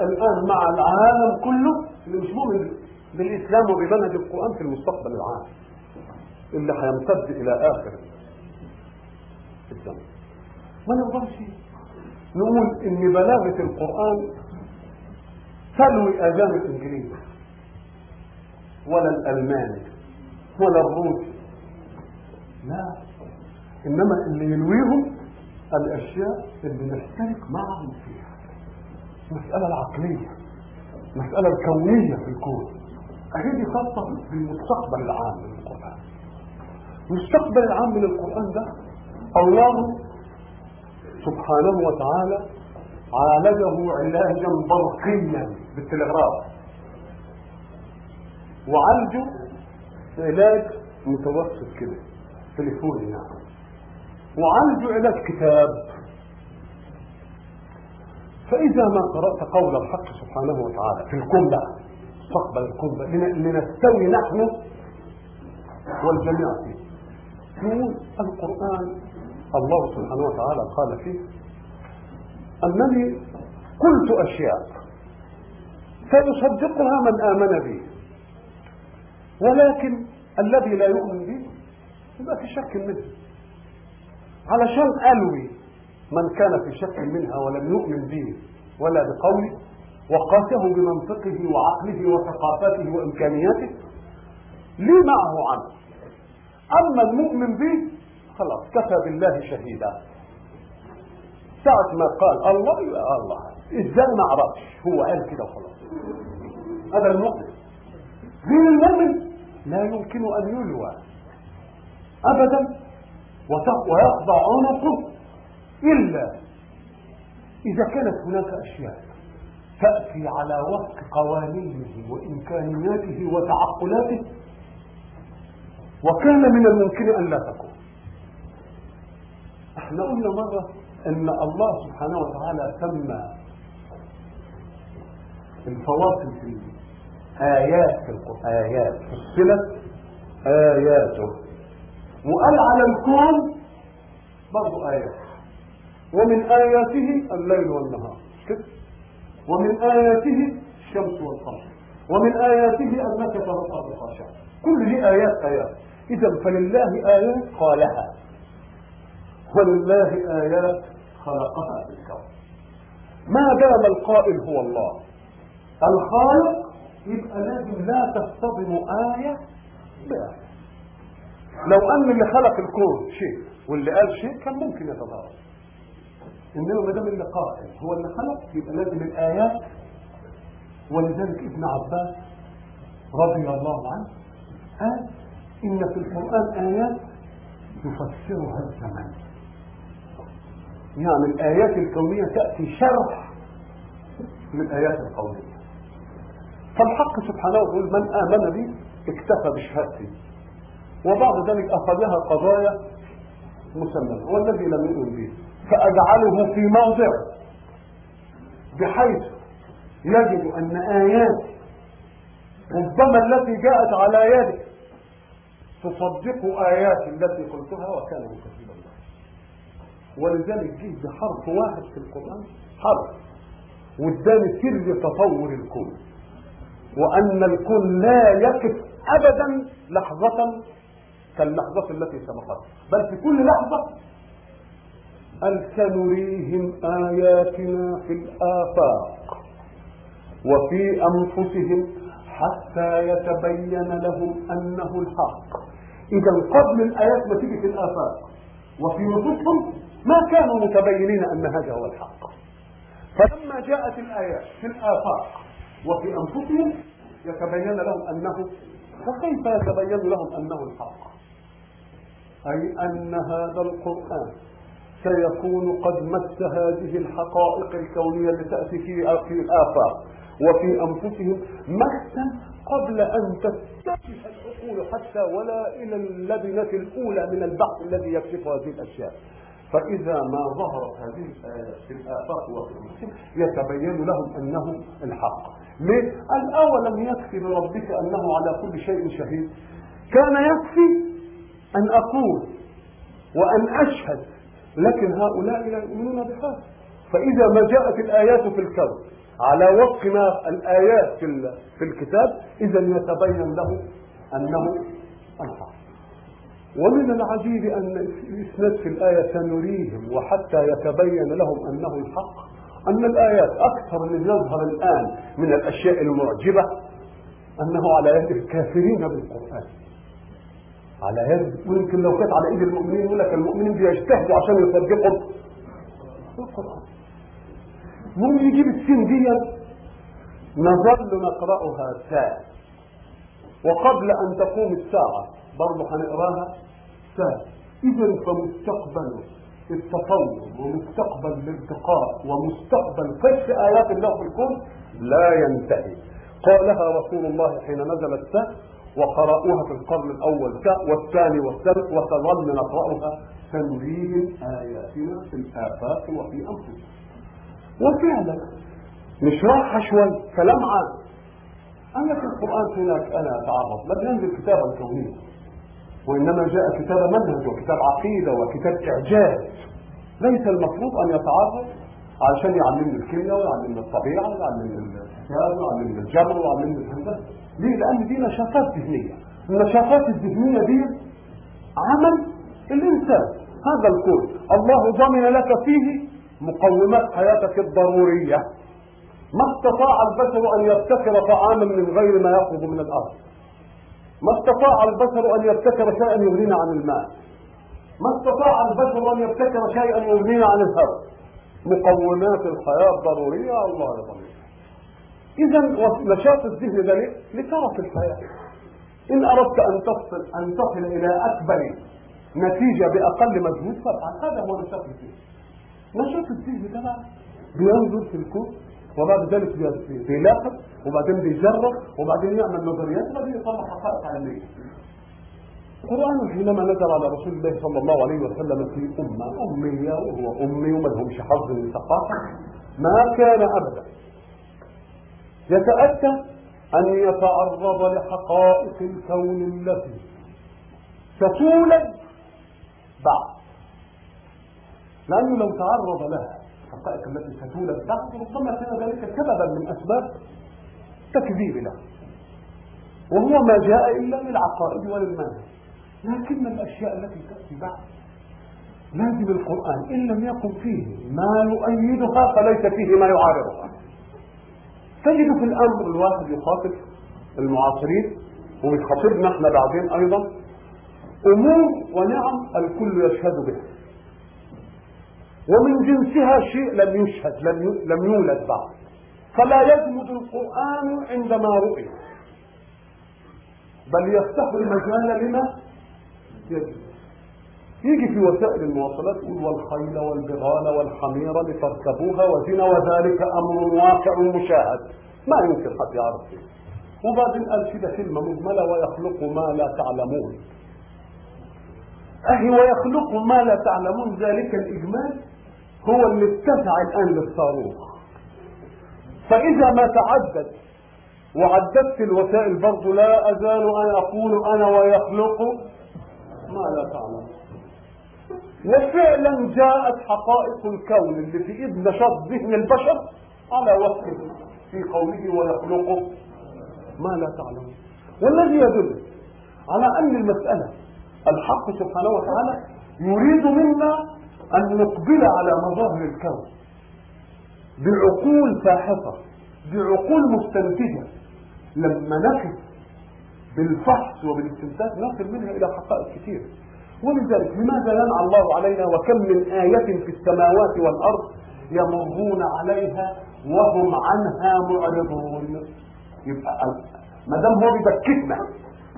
الآن مع العالم كله اللي مش مؤمن بالإسلام وبمنهج القرآن في المستقبل العام. اللي هيمتد إلى آخر الزمن. ما نقدرش نقول إن بلاغة القرآن تلوي آذان الإنجليز ولا الألماني ولا الروسي. لا. إنما اللي يلويهم الأشياء اللي نشترك معهم فيها. المساله العقلية المساله الكونية في الكون. هذه خاصه بالمستقبل العام من القرآن. المستقبل العام من القرآن ده الله سبحانه وتعالى عالجه علاجا برقيا بالتلغراف. وعالجه علاج متوسط كده تليفوني يعني. وعالجه علاج كتاب. فإذا ما قرأت قول الحق سبحانه وتعالى في الكون بقى مستقبل الكون لنستوي نحن والجميع فيه. نقول القرآن الله سبحانه وتعالى قال فيه أنني قلت أشياء فيصدقها من آمن بي ولكن الذي لا يؤمن بي يبقى في شك منه. علشان ألوي من كان في شك منها ولم يؤمن بي ولا بقولي وقاسه بمنطقه وعقله وثقافته وإمكانياته لي معه عنه. أما المؤمن به خلاص كفى بالله شهيدا. ساعة ما قال الله يبقى الله إزاي ما أعرفش هو قال كده وخلاص. هذا المؤمن. دين المؤمن لا يمكن أن يلوى ابدا ويخضع عنقه إلا إذا كانت هناك أشياء تأتي على وفق قوانينه وإمكانياته وتعقلاته وكان من الممكن أن لا تكون. إحنا قلنا مرة أن الله سبحانه وتعالى سمى الفواصل في آيات في القرآن. آيات. فصلت آياته. وقال على الكون برضه آيات. ومن آياته الليل والنهار. كده ومن آياته الشمس والقمر. ومن آياته أنك ترى الأرض خاشعة. كل دي آيات آيات. إذا فلله آيات قالها ولله آيات خلقها في الكون. ما دام القائل هو الله. الخالق يبقى لازم لا تصطدم آية بآية. لو أن اللي خلق الكون شيء واللي قال شيء كان ممكن يتضارب إنما ما دام اللي قائل هو اللي خلق يبقى لازم الآيات. ولذلك ابن عباس رضي الله عنه قال إن في القرآن آيات تفسرها الزمن يعني الآيات الكونية تأتي شرح للآيات القولية فالحق سبحانه يقول من آمن بي اكتفى بشهادتي. وبعد ذلك أخذها قضايا مسمى والذي لم يؤمن به. فأجعله في موضع بحيث يجد أن آيات ربما التي جاءت على يدك تصدق آيات التي قلتها وكان مكذبا ولذلك جه بحرف واحد في القرآن حرف. واداني سر تطور الكون. وأن الكون لا يقف أبدا لحظة كاللحظة التي سبقتها بل في كل لحظة أن سنريهم آياتنا في الآفاق وفي أنفسهم حتى يتبين لهم أنه الحق. إذا قبل الآيات ما تيجي في الآفاق وفي نفوسهم ما كانوا متبينين أن هذا هو الحق. فلما جاءت الآيات في الآفاق وفي أنفسهم يتبين لهم أنه فكيف يتبين لهم أنه الحق؟ أي أن هذا القرآن سيكون قد مس هذه الحقائق الكونية التي تأتي في الآفاق. وفي أنفسهم مسا قبل أن تستكشف العقول حتى ولا إلى اللبنة الأولى من البحث الذي يكشف هذه الأشياء. فإذا ما ظهرت هذه في الآفاق وفي أنفسهم يتبين لهم أنه الحق. ليه؟ قال أولم يكفي بربك أنه على كل شيء شهيد؟ كان يكفي أن أقول وأن أشهد لكن هؤلاء لا يؤمنون بهذا فإذا ما جاءت الآيات في الكون على وفق ما الآيات في الكتاب إذا يتبين له أنه الحق ومن العجيب أن يسند في الآية سنريهم وحتى يتبين لهم أنه الحق أن الآيات أكثر من يظهر الآن من الأشياء المعجبة أنه على يد الكافرين بالقرآن. على يد ويمكن لو كانت على إيد المؤمنين يقول لك المؤمنين بيجتهدوا عشان يصدقوا. القرآن مهم يجيب السين دي نظل نقرأها ساعة. وقبل أن تقوم الساعة برضه هنقراها ساعة. إذا فمستقبل التطور ومستقبل الارتقاء ومستقبل كشف آيات الله في الكون لا ينتهي. قالها رسول الله حين نزل الساعة وقرأوها في القرن الأول والثاني والثالث وتظل نقرأها سنريهم آياتنا في الآفاق وفي أنفسهم وفعلا نشرحها شوي كلام عام. أما في القرآن هناك أنا أتعرض لم ينزل كتابا كونيا وإنما جاء كتاب منهج وكتاب عقيدة وكتاب إعجاز. ليس المفروض أن يتعرض علشان يعلمني الكيمياء ويعلمني الطبيعة ويعلمني الحساب ويعلمني الجبر ويعلمني الهندسة. ليه؟ لأن دي نشاطات ذهنية. النشاطات الذهنية دي عمل الإنسان. هذا الكون الله ضمن لك فيه مقومات حياتك الضرورية. ما استطاع البشر أن يبتكر طعاما من غير ما يخرج من الأرض. ما استطاع البشر أن يبتكر شيئا يغنينا عن الماء. ما استطاع البشر أن يبتكر شيئا يغنينا عن الهواء. مقومات الحياة الضرورية. الله يضمن. إذا نشاط الذهن ده ليه؟ لترك الحياة. إن أردت أن تصل أن تصل إلى أكبر نتيجة بأقل مجهود فافعل هذا هو نشاط الذهن نشاط الذهن ده بقى بينظر في الكون وبعد ذلك بيلاحظ وبعدين بيجرب وبعدين يعمل نظريات وبعدين يطلع حقائق علميه القرآن حينما نزل على رسول الله صلى الله عليه وسلم في أمة أمية وهو أمي وما لهمش حظ من ثقافة ما كان أبدا. يتأتى أن يتعرض لحقائق الكون التي ستولد بعد. لأنه لو تعرض لها الحقائق التي ستولد بعد ربما كان ذلك سببا من أسباب تكذيب له. وهو ما جاء إلا للعقائد وللمنهج لكن الأشياء التي تأتي بعد؟ لازم القرآن إن لم يكن فيه ما يؤيدها فليس فيه ما يعارضها. تجد في الأمر الواحد يخاطب المعاصرين ويخاطبنا إحنا بعدين أيضا أمور ونعم الكل يشهد بها. ومن جنسها شيء لم يشهد لم يولد بعد. فلا يجمد القرآن عندما رؤي. بل يفتح المجال لما يجب يجي في وسائل المواصلات يقول والخيل والبغال والحمير لتركبوها وزنا وذلك أمر واقع مشاهد. ما يمكن حد يعرف فيه وبعدين قال كده كلمه مجمله ويخلق ما لا تعلمون. أهي ويخلق ما لا تعلمون. ذلك الإجمال هو اللي اتسع الآن للصاروخ. فإذا ما تعدد وعددت الوسائل برضه لا أزال أن أقول أنا ويخلق ما لا تعلم وفعلا جاءت حقائق الكون اللي في إيد نشاط ذهن البشر على وصفه في قوله ويخلق ما لا تعلم. والذي يدل على أن المسألة الحق سبحانه وتعالى يريد منا أن نقبل على مظاهر الكون بعقول فاحصة بعقول مستنتجة. لما نقف بالفحص وبالاستنتاج نصل منها إلى حقائق كثيرة. ولذلك لماذا ينعى الله علينا وكم من آية في السماوات والأرض يمرون عليها وهم عنها معرضون؟ يبقى ما دام هو بيبكتنا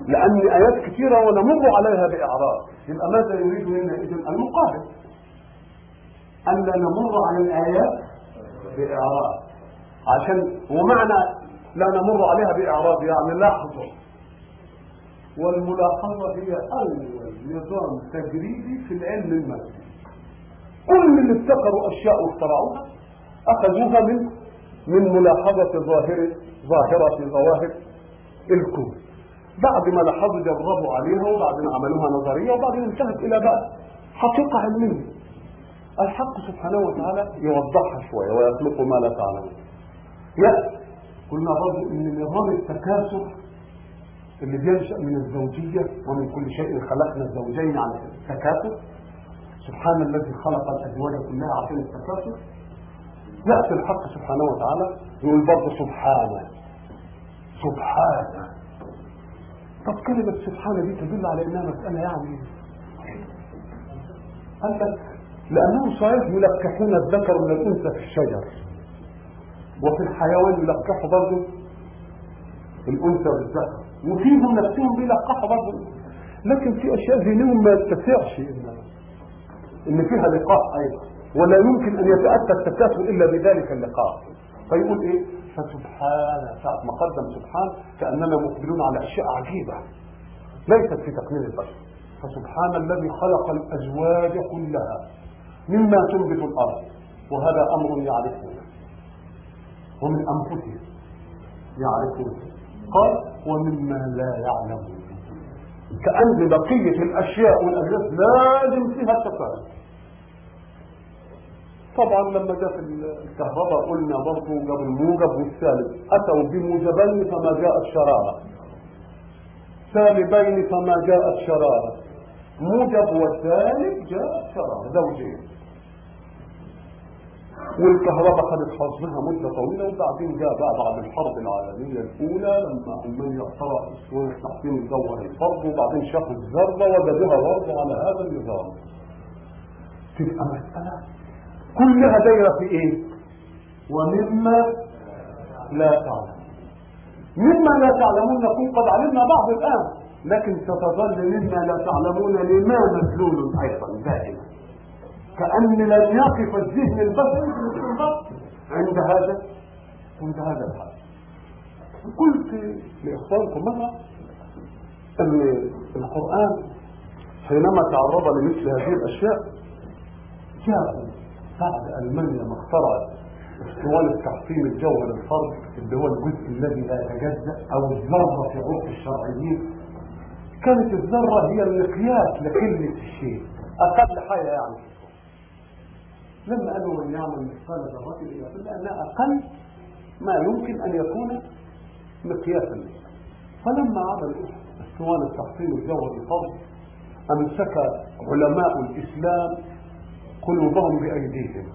لأن آيات كثيرة ونمر عليها بإعراض. يبقى ماذا يريد منا إذن؟ المقابل أن لا نمر على الآيات بإعراض. عشان ومعنى لا نمر عليها بإعراض يعني لاحظوا. والملاحظة هي أول نظام تجريبي في العلم المادي. كل اللي ابتكروا أشياء واخترعوها أخذوها من من ملاحظة ظاهرة ظاهرة في ظواهر الكون. بعد ما لاحظوا جربوا عليها وبعدين عملوها نظرية وبعدين انتهت إلى بقى حقيقة علمية. الحق سبحانه وتعالى يوضحها شوية ويخلق ما لا تعلمون يأتي قلنا برضه إن نظام التكاثر اللي بينشأ من الزوجية ومن كل شيء خلقنا الزوجين على التكاثر. سبحان الذي خلق الأزواج كلها عشان التكاثر. يأتي الحق سبحانه وتعالى يقول برضه سبحانه سبحانه طب كلمة سبحانه دي تدل على إنها مسألة يعني لك لأنهم صحيح يلقحون الذكر من الأنثى في الشجر. وفي الحيوان يلقحوا برضه الأنثى بالذكر. وفيهم نفسهم بيلقحوا برضه لكن في أشياء ذهنهم ما يتسعش إن فيها لقاء أيضا. ولا يمكن أن يتأتى التكاثر إلا بذلك اللقاء. فيقول إيه؟ فسبحان ساعة ما قدم سبحان كأننا مقبلون على أشياء عجيبة. ليست في تقنين البشر. فسبحان الذي خلق الأزواج كلها مما تنبت الأرض. وهذا أمر يعرفونه ومن أنفسهم يعرفونه قال ومما لا يعلمون كأن بقية الأشياء والأجناس لازم فيها التفاهم طبعا لما جاء الكهرباء قلنا برضه جاب الموجب والسالب أتوا بموجبين فما جاءت شرارة. سالبين فما جاءت شرارة. موجب وسالب جاءت شرارة زوجين. والكهرباء خدت حظها مدة طويلة وبعدين جاء بقى بعد الحرب العالمية الأولى لما ألمانيا اخترعت اسطوانة تحطيم الجوهر الفرد وبعدين شافوا الذرة وجدوها برضه على هذا النظام. تبقى مسألة. كلها دايرة في إيه؟ ومما لا تعلم. مما لا تعلمون نكون قد علمنا بعض الآن لكن ستظل مما لا تعلمون لما مدلول أيضا. دائما كأن لم يقف الذهن البشري عند هذا عند هذا الحد قلت لإخوانكم مرة أن القرآن حينما تعرض لمثل هذه الأشياء جاء بعد ألمانيا ما اخترعت اسطوانة تحطيم الجوهر الفرد اللي هو الجزء الذي لا يتجزأ أو الذرة في عرف الشرعيين. كانت الذرة هي المقياس لقلة الشيء. أقل حاجة يعني. لما قالوا من يعمل مثقال ذرة يقول أنها أقل ما يمكن أن يكون مقياسا. فلما عمل اسطوانة تحطيم الجوهر الفرد أمسك علماء الإسلام قلوبهم بأيديهم.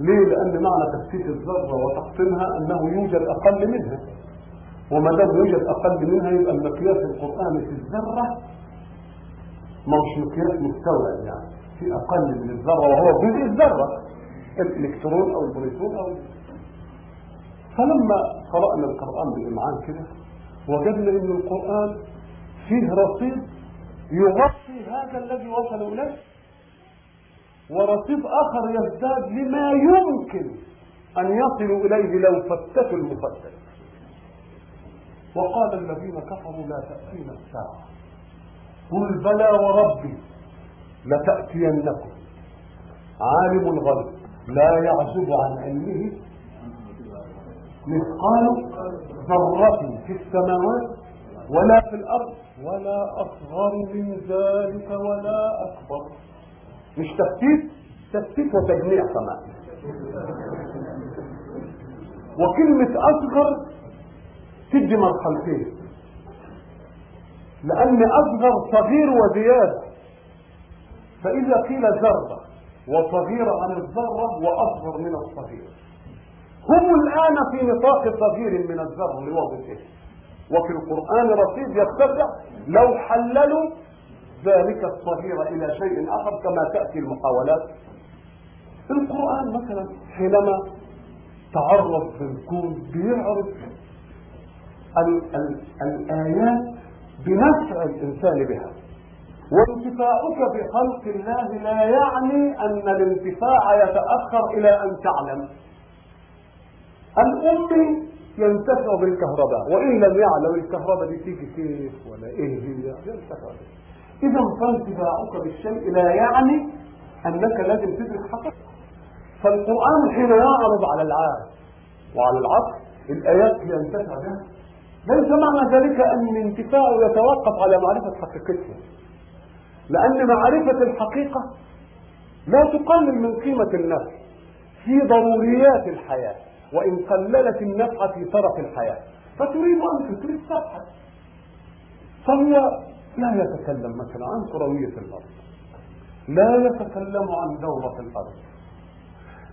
ليه؟ لأن معنى تفتيت الذرة وتحطيمها أنه يوجد أقل منها. وما دام يوجد أقل منها يبقى المقياس القرآني في الذرة هوش مقياس مستوعب يعني. في أقل من الذرة وهو جزء الذرة الإلكترون أو البروتون أو فلما قرأنا القرآن بالإمعان كده وجدنا أن القرآن فيه رصيد يغطي هذا الذي وصل إليه ورصيد آخر يزداد لما يمكن أن يصلوا إليه لو فتتوا المفتت. وقال الذين كفروا لا تأتينا الساعة. قل بلى وربي. لتأتينكم. عالم الغيب. لا يعزب عن علمه مثقال ذرة في السماوات ولا في الأرض ولا أصغر من ذلك ولا أكبر. مش تفتيت؟ تفتيت وتجميع كمان وكلمة أصغر تدي مرحلتين لأن أصغر صغير وزيادة. فإذا قيل ذرة وصغيرة عن الذرة وأصغر من الصغير. هم الآن في نطاق صغير من الذر لوظيفه وفي القرآن رصيد يتسع لو حللوا ذلك الصغير إلى شيء آخر كما تأتي المحاولات القرآن مثلا حينما تعرض في الكون بيعرض ال ال الآيات بنفع الإنسان بها. وانتفاعك بخلق الله لا يعني أن الانتفاع يتأخر إلى أن تعلم. الأم ينتفع بالكهرباء وإن لم يعلم الكهرباء دي تيجي كيف ولا إيه هي؟ ينتفع. إذا فانتفاعك بالشيء لا يعني أنك لازم تدرك حقيقة فالقرآن حين يعرض على العالم وعلى العقل الآيات ينتفع بها. ليس معنى ذلك أن الانتفاع يتوقف على معرفة حقيقتها لأن معرفة الحقيقة لا تقلل من قيمة النفس في ضروريات الحياة وإن قللت النفع في طرف الحياة. فتريد أن تدرك تبحث فهو لا يتكلم مثلا عن كروية الأرض. لا يتكلم عن دورة الأرض.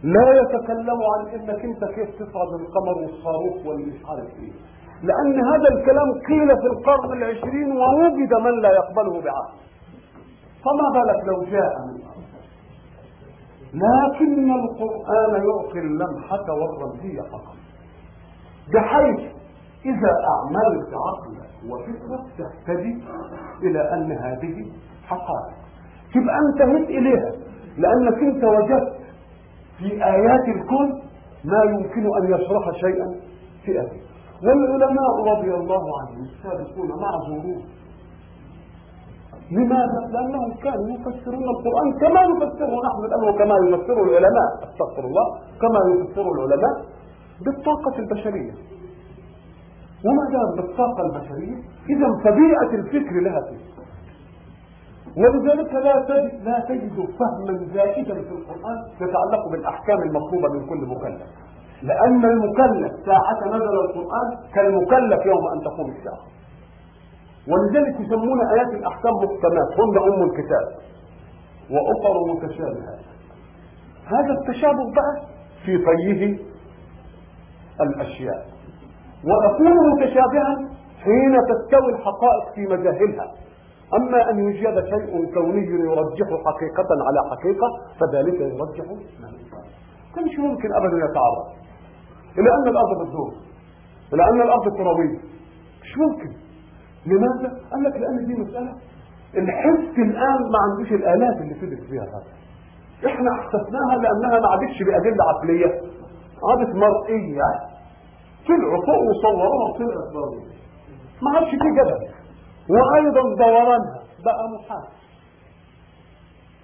لا يتكلم عن إنك أنت كيف تصعد القمر والصاروخ والمش عارف إيه. لأن هذا الكلام قيل في القرن العشرين ووجد من لا يقبله بعقل. فما بالك لو جاء من لكن القرآن يعطي اللمحة والرمزية فقط. بحيث إذا أعملت عقلك وفكرك تهتدي إلى أن هذه حقائق. تبقى انتهيت إليها؟ لأنك أنت وجدت في آيات الكون ما يمكن أن يشرح شيئا في أبي والعلماء رضي الله عنهم السابقون معذورون لماذا؟ لأنهم كانوا يفسرون القرآن كما يفسره نحن الآن وكما يفسره العلماء أستغفر الله كما يفسره العلماء بالطاقة البشرية. وما دام بالطاقة البشرية إذا فبيئة الفكر لها فيه. ولذلك لا تجد لا تجد فهما زائدا في القرآن يتعلق بالأحكام المطلوبة من كل مكلف. لأن المكلف ساعة نزل القرآن كالمكلف يوم أن تقوم الساعة. ولذلك يسمون آيات الأحكام محكمات هن أم الكتاب. وأخر متشابهات. هذا التشابه بقى في طيه الأشياء. ويكون متشابها حين تستوي الحقائق في مجاهلها. أما أن يوجد شيء كوني يرجح حقيقة على حقيقة فذلك يرجح مش ممكن أبدا يتعرض. إلى أن الأرض بتدور. إلى أن الأرض كروية مش ممكن. لماذا؟ قال لك لأن دي مسألة. الحس الآن ما عندوش الآلات اللي تدرك فيها هذا. إحنا احسسناها لأنها ما عادتش بأدلة عقلية. عادت مرئية. طلعوا فوق وصوروها وطلعت ضرورية ما عادش في جدل. وأيضا دورانها. بقى محال.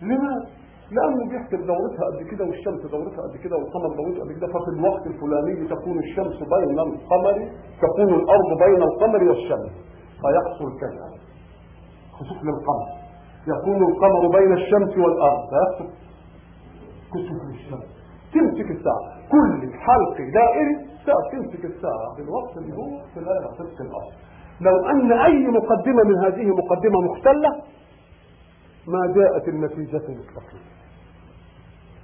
لماذا؟ لأنه بيحسب دورتها قد كده والشمس دورتها قد كده والقمر دورتها قد كده. ففي الوقت الفلاني تكون الشمس بين القمر تكون الأرض بين القمر والشمس. فيحصل كذا. خسوف للقمر يكون القمر بين الشمس والأرض. فيحصل كسوف للشمس تمسك الساعة. كل حلق دائري تمسك الساعة. في الوقت اللي هو في صدق الأرض. لو أن أي مقدمة من هذه مقدمة مختلة ما جاءت النتيجة مستقيمة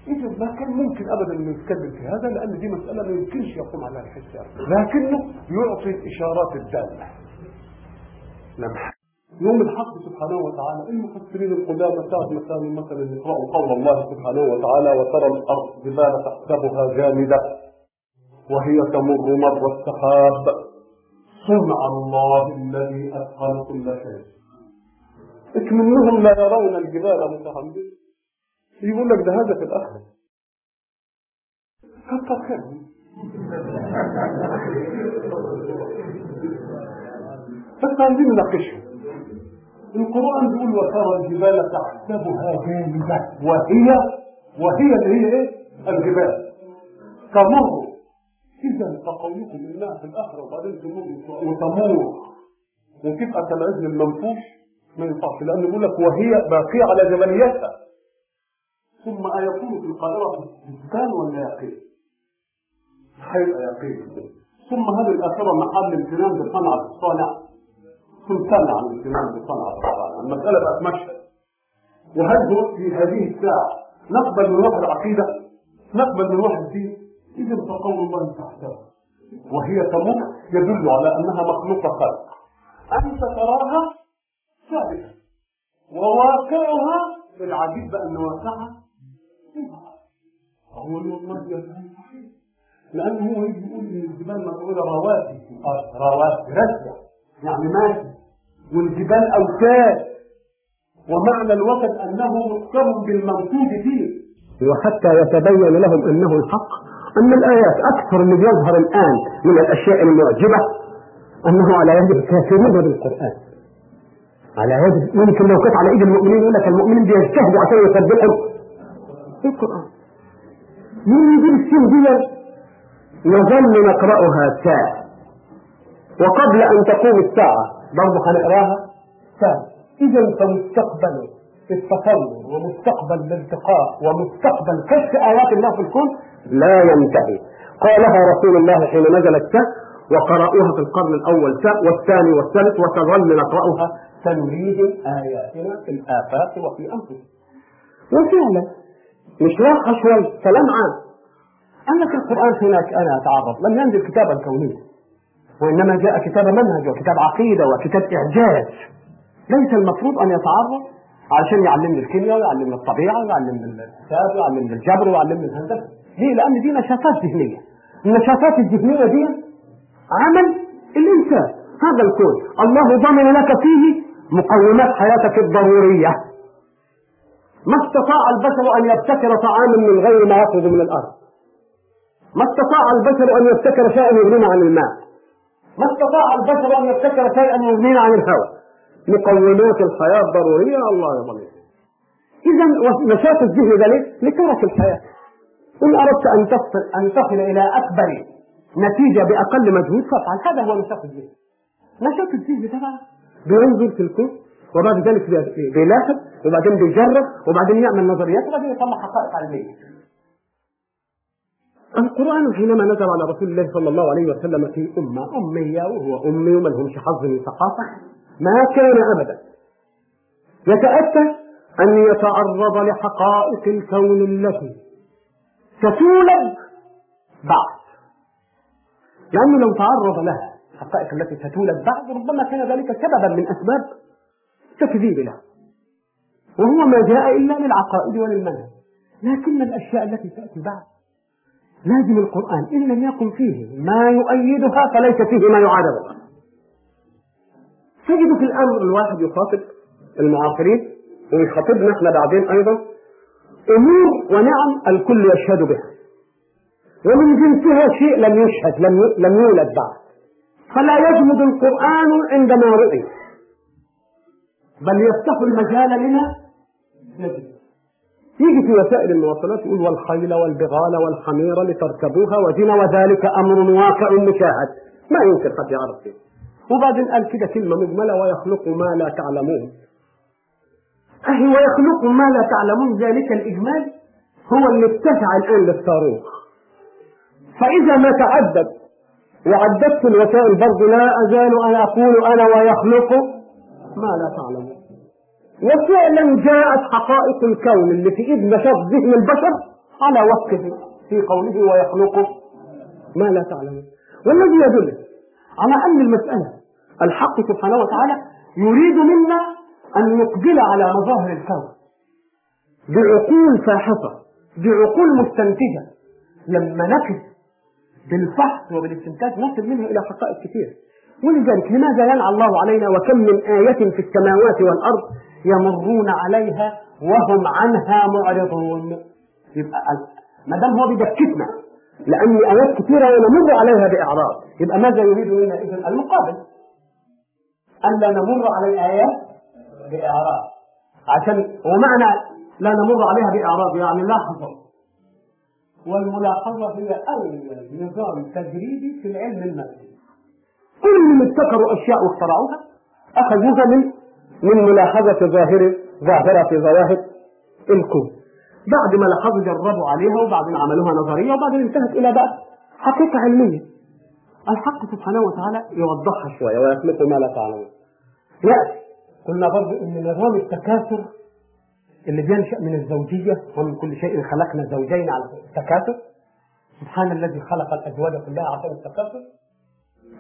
إذا ما كان ممكن أبدا أن نتكلم في هذا لأن دي مسألة ما يمكنش يقوم عليها الحساب. لكنه يعطي الإشارات الدالة. لمح يوم الحق سبحانه وتعالى المفسرين القدامى ساعة كانوا مثلا يقرأوا قول الله سبحانه وتعالى وترى الأرض جبال تحسبها جامدة وهي تمر مر السحاب. صنع الله الذي أتقن كل شيء. اكمنهم لا يرون الجبال متحملة يقول لك ده هذا في الآخرة كتر بس عايزين نناقشهم القرآن بيقول وترى الجبال تحسبها جامدة وهي وهي اللي هي إيه؟ الجبال. تمر. إذا فقولكم إنها في الآخرة وبعدين تمر. وتمور وتبقى كالعزل المنفوش ما ينفعش لأنه يقول لك وهي باقية على جبليتها. ثم أيكون في القاهرة بستان ولا يقين؟ حيبقى يقين ثم هذه الآخرة محل امتنان بصنعة الصانع تمتنع عن الامتنان بصنعة الصانع المسألة بقت مشهد. وهل في هذه الساعة. نقبل من واحد عقيدة نقبل من واحد دين. إذا فقول الله تحتها وهي تمر يدل على أنها مخلوقة خلق. أنت تراها ثابتة وواقعها العجيب بأن واقعها هو صحيح لأنه هو يجي يقول إن الجبال مفعولة رواسي رواسي رسة يعني ماشي. والجبال أوتاد. ومعنى الوتد أنه محكم بالمنصوب فيه. وحتى يتبين لهم أنه الحق أن الآيات أكثر اللي بيظهر الآن من الأشياء المعجبة أنه على يد الكافرين بالقرآن. على يد يمكن لو كانت على ايد المؤمنين يقول لك المؤمنين بيجتهدوا عشان يصدقوا القرآن. مين يجيب السين دي نظل نقرأها ساعة وقبل أن تقوم الساعة برضه هنقراها؟ ساعة إذا فمستقبل التصور ومستقبل الالتقاء ومستقبل كشف آيات الله في الكون لا ينتهي. قالها رسول الله حين نزلت ساعة وقرأوها في القرن الأول ساعة والثاني والثالث وتظل نقرأها سنريهم آياتنا في الآفاق وفي أنفسهم وفعلا مش راحة شوي كلام عام. قال لك القرآن هناك أنا أتعرض. لم ينزل كتابا كونيا وإنما جاء كتاب منهج وكتاب عقيدة وكتاب إعجاز. ليس المفروض أن يتعرض علشان يعلمني الكيمياء ويعلمني الطبيعة ويعلمني الحساب ويعلمني الجبر ويعلمني الهندسة. ليه؟ لأن دي نشاطات ذهنية. النشاطات الذهنية دي عمل الإنسان. هذا الكون. الله ضمن لك فيه مقومات حياتك الضرورية. ما استطاع البشر أن يبتكر طعاما من غير ما يخرج من الأرض. ما استطاع البشر أن يبتكر شيئا يغنينا عن الماء. ما استطاع البشر أن يبتكر شيئا يغنينا عن الهواء مقومات الحياة الضرورية الله يضمن إذا نشاط الذهن ده ليه؟ لترك الحياة. إن أردت أن تصل أن تصل إلى أكبر نتيجة بأقل مجهود فافعل. هذا هو نشاط الذهن. نشاط الذهن ده بينظر في الكون وبعد ذلك بيلاحظ وبعدين بيجرب وبعدين يعمل نظريات وبعدين يطلع حقائق علمية. القرآن حينما نزل على رسول الله صلى الله عليه وسلم في أمة أمية وهو أمي وما لهمش حظ من ثقافة ما كان أبدا. يتأتى أن يتعرض لحقائق الكون التي ستولد بعد. لأنه لو تعرض لها الحقائق التي ستولد بعد ربما كان ذلك سببا من أسباب التكذيب له وهو ما جاء إلا للعقائد وللمنهج. لكن الأشياء التي تأتي بعد لازم القرآن إن لم يكن فيه ما يؤيدها فليس فيه ما يعارضها. تجد في الأمر الواحد يخاطب المعاصرين ويخاطبنا إحنا بعدين أيضا أمور ونعم الكل يشهد بها. ومن جنسها شيء لم يشهد لم لم يولد بعد. فلا يجمد القرآن عندما رؤي. بل يفتح المجال لنا. نجد يجي في وسائل المواصلات يقول والخيل والبغال والحمير لتركبوها وزنا وذلك أمر واقع مشاهد. ما يمكن حد يعرف وبعدين قال كده كلمة مجملة ويخلق ما لا تعلمون. أهي ويخلق ما لا تعلمون ذلك الإجمال هو اللي اتسع الآن للصاروخ فإذا ما تعدد وعددت الوسائل برضه لا أزال أن أقول أنا ويخلق ما لا تعلمون. وفعلا جاءت حقائق الكون اللي في إيد نشاط ذهن البشر على وصفه في قوله ويخلق ما لا تعلمون. والذي يدل على أن المسألة الحق سبحانه وتعالى يريد منا أن نقبل على مظاهر الكون بعقول فاحصة بعقول مستنتجة. لما نكد بالفحص وبالاستنتاج نصل منها إلى حقائق كثيره ولذلك لماذا ينعى الله علينا وكم من آية في السماوات والأرض يمرون عليها وهم عنها معرضون. يبقى ما دام هو بيدكتنا لأن آيات كثيرة ونمر عليها بإعراض. يبقى ماذا يريد منا إذن؟ المقابل. ألا نمر على الآيات بإعراض. عشان ومعنى لا نمر عليها بإعراض يعني لاحظوا. والملاحظة هي أول نظام تجريبي في العلم المادي كل من ابتكروا أشياء واخترعوها أخذوها من من ملاحظة ظاهر ظاهرة في ظواهر الكون. بعد ما لاحظوا جربوا عليها وبعدين عملوها نظرية وبعدين انتهت إلى بقى حقيقة علمية. الحق سبحانه وتعالى يوضحها. شوية ويخلق ما لا تعلمون. يأتي قلنا برضه إن نظام التكاثر اللي بينشأ من الزوجية ومن كل شيء خلقنا زوجين على التكاثر. سبحان الذي خلق الأزواج كلها عشان التكاثر.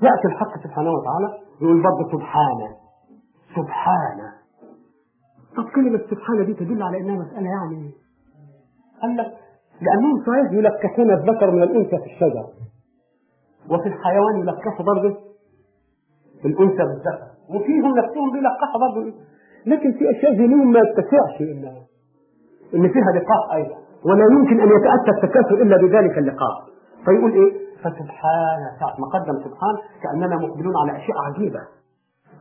يأتي الحق سبحانه وتعالى يقول برضه سبحانه. سبحانه. طب كلمة سبحانه دي تدل على إنها مسألة يعني قال لك لأنهم صحيح يلكسون الذكر من الأنثى في الشجر. وفي الحيوان يلكسوا برضه الأنثى بالذكر. وفيهم نفسهم بيلقحوا برضه. لكن في أشياء ذهنهم ما يتسعش إنها إن فيها لقاء أيضا. ولا يمكن أن يتأتى التكاثر إلا بذلك اللقاء. فيقول إيه؟ فسبحان ساعة ما قدم سبحان كأننا مقبلون على أشياء عجيبة.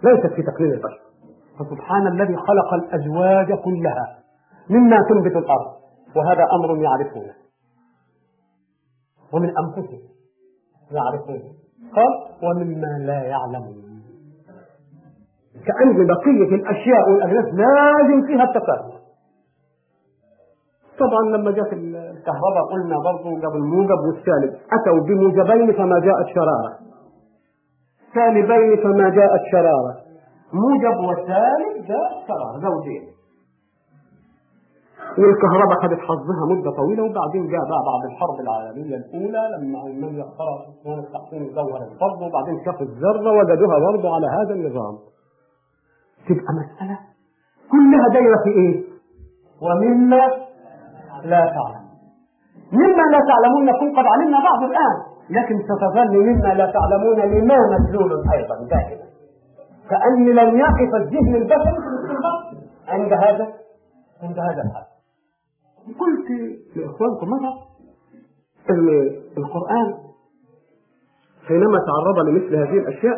ليست في تقليل البشر. فسبحان الذي خلق الأزواج كلها مما تنبت الأرض وهذا أمر يعرفونه. ومن أنفسهم يعرفونه. قال ومما لا يعلمون. كأن بقية الأشياء والأجناس لازم فيها التكاثر طبعا لما جاءت الكهرباء قلنا برضه الموجب والسالب أتوا بموجبين فما جاءت شرارة. سالبين فما جاءت شرارة. موجب وسالب جاء شرارة زوجين والكهرباء خدت حظها مدة طويلة وبعدين جاء بقى بعد الحرب العالمية الأولى لما ألمانيا اخترعت اسمها التحصين الجوهري الفرد وبعدين شافوا الذرة وجدوها برضه على هذا النظام. تبقى مسألة كلها دايرة في إيه؟ ومما لا تعلم. مما لا تعلمون نكون قد علمنا بعض الآن. لكن ستظل مما لا تعلمون لما مدلول أيضا دائما. كأن لم يقف الذهن البشري في الاستنباط. عند هذا؟ عند هذا الحد قلت لإخوانكم مرة أن القرآن حينما تعرض لمثل هذه الأشياء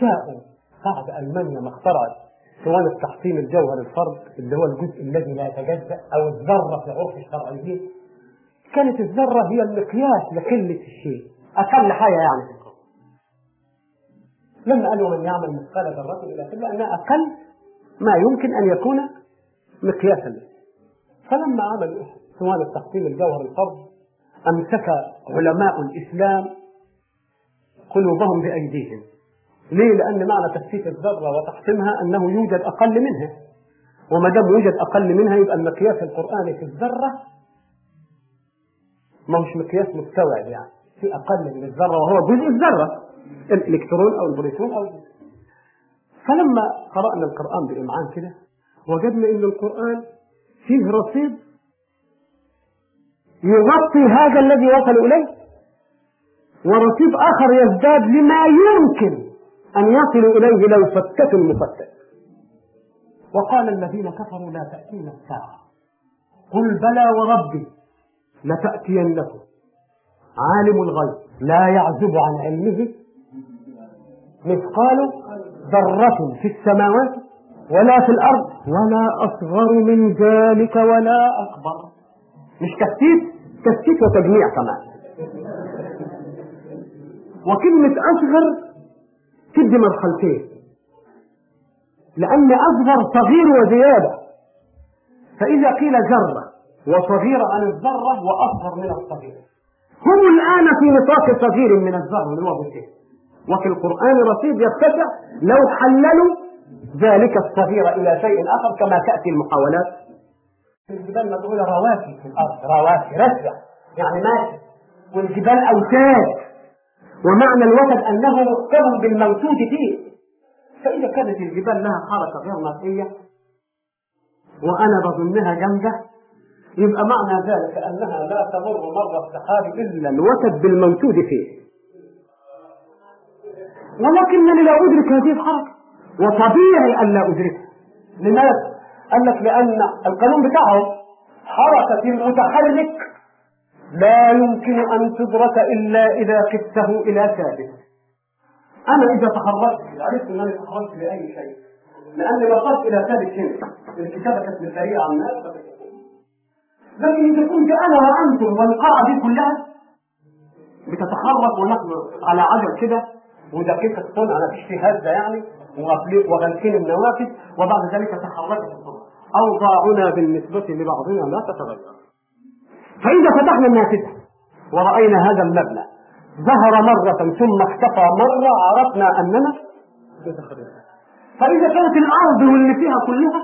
جاءوا بعد ألمانيا ما اخترعت سواء التحصين الجوهري الفرد اللي هو الجزء الذي لا يتجزأ أو الذرة في عرف الشرعيين كانت الذرة هي المقياس لقلة الشيء. أقل حاجة يعني في الكون. لما قالوا من يعمل مثقال ذرة إلى كذا أنها أقل ما يمكن أن يكون مقياسا. له فلما عملوا سواء التحصين الجوهري الفرد أمسك علماء الإسلام قلوبهم بأيديهم. ليه؟ لأن معنى تثبيت الذرة وتحطيمها أنه يوجد أقل منها. وما دام يوجد أقل منها يبقى المقياس القرآني في الذرة ما هوش مقياس مستوعب يعني. في أقل من الذرة وهو جزء الذرة. الإلكترون أو البروتون أو فلما قرأنا القرآن بإمعان كده وجدنا إن القرآن فيه رصيد يغطي هذا الذي وصل إليه ورصيد آخر يزداد لما يمكن أن يصلوا إليه لو فتتوا المفتت. وقال الذين كفروا لا تأتينا الساعة. قل بلى وربي. لتأتينكم عالم الغيب. لا يعزب عن علمه مثقال ذرة في السماوات ولا في الأرض. ولا أصغر من ذلك ولا أكبر. مش تفتيت؟ تفتيت وتجميع كمان. وكلمة أصغر تدي مرحلتين لأن أصغر صغير وزيادة. فإذا قيل ذرة وصغيرة عن الذرة وأصغر من الصغير. هم الآن في نطاق صغير من الذرة اللي هو وفي القرآن رصيد يتسع لو حللوا ذلك الصغير إلى شيء آخر كما تأتي المحاولات الجبال مجعولة رواسي في الأرض. رواسي رسع يعني ماشي. والجبال أوتاد. ومعنى الوتد أنه محكم بالموجود فيه. فإذا كانت الجبال لها حركة غير مرئية وأنا بظنها جامدة يبقى معنى ذلك أنها لا تمر مر السحاب إلا الوتد بالموجود فيه. ولكنني لا أدرك هذه الحركة. وطبيعي أن لا أدركها. لماذا؟ قال لك لأن القانون بتاعه حركة المتحرك لا يمكن أن تدرك إلا إذا قدته إلى ثابت. أنا إذا تحركت عرفت أنني تحركت لأي شيء. لأني وصلت إلى ثابت هنا الكتابة كانت مثالية عن الناس. لكن إذا كنت أنا وأنتم والقاعة دي كلها بتتحرك ونحن على عجل كده ودقيقة صنع ما فيش فيه هزة يعني وغلقين النوافذ وبعد ذلك تحركت الصنع أوضاعنا بالنسبة لبعضنا لا تتغير. فإذا فتحنا النافذة ورأينا هذا المبنى ظهر مرة ثم اختفى مرة عرفنا أننا فإذا كانت الأرض واللي فيها كلها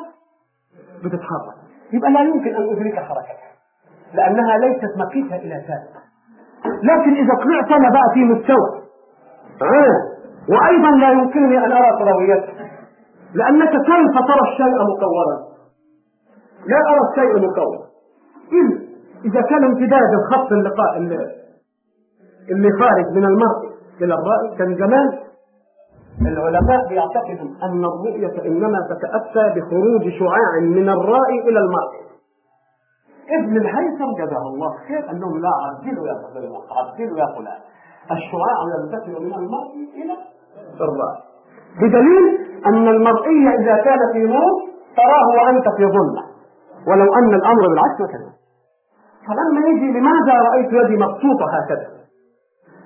بتتحرك. يبقى لا يمكن أن أدرك حركتها لأنها ليست مقيسة إلى ثابت لكن إذا طلعت أنا بقى في مستوى. وأيضا لا يمكنني أن أرى كرويته لأنك كيف ترى الشيء مكورا لا أرى الشيء مكور إذ إذا كان امتداد الخط اللقاء اللي خارج من المرء إلى الرأي كان زمان العلماء بيعتقدوا أن الرؤية إنما تتأتى بخروج شعاع من الرأي إلى المرء ابن الهيثم جزاه الله خير لهم لا عدلوا يا فلان عدلوا يا فلان. الشعاع ينتقل من المرء إلى الرأي بدليل أن المرئي إذا كان في نور تراه وأنت في ظلمة. ولو أن الأمر بالعكس كان. فلما يجي لماذا رأيت يدي مبسوطة هكذا؟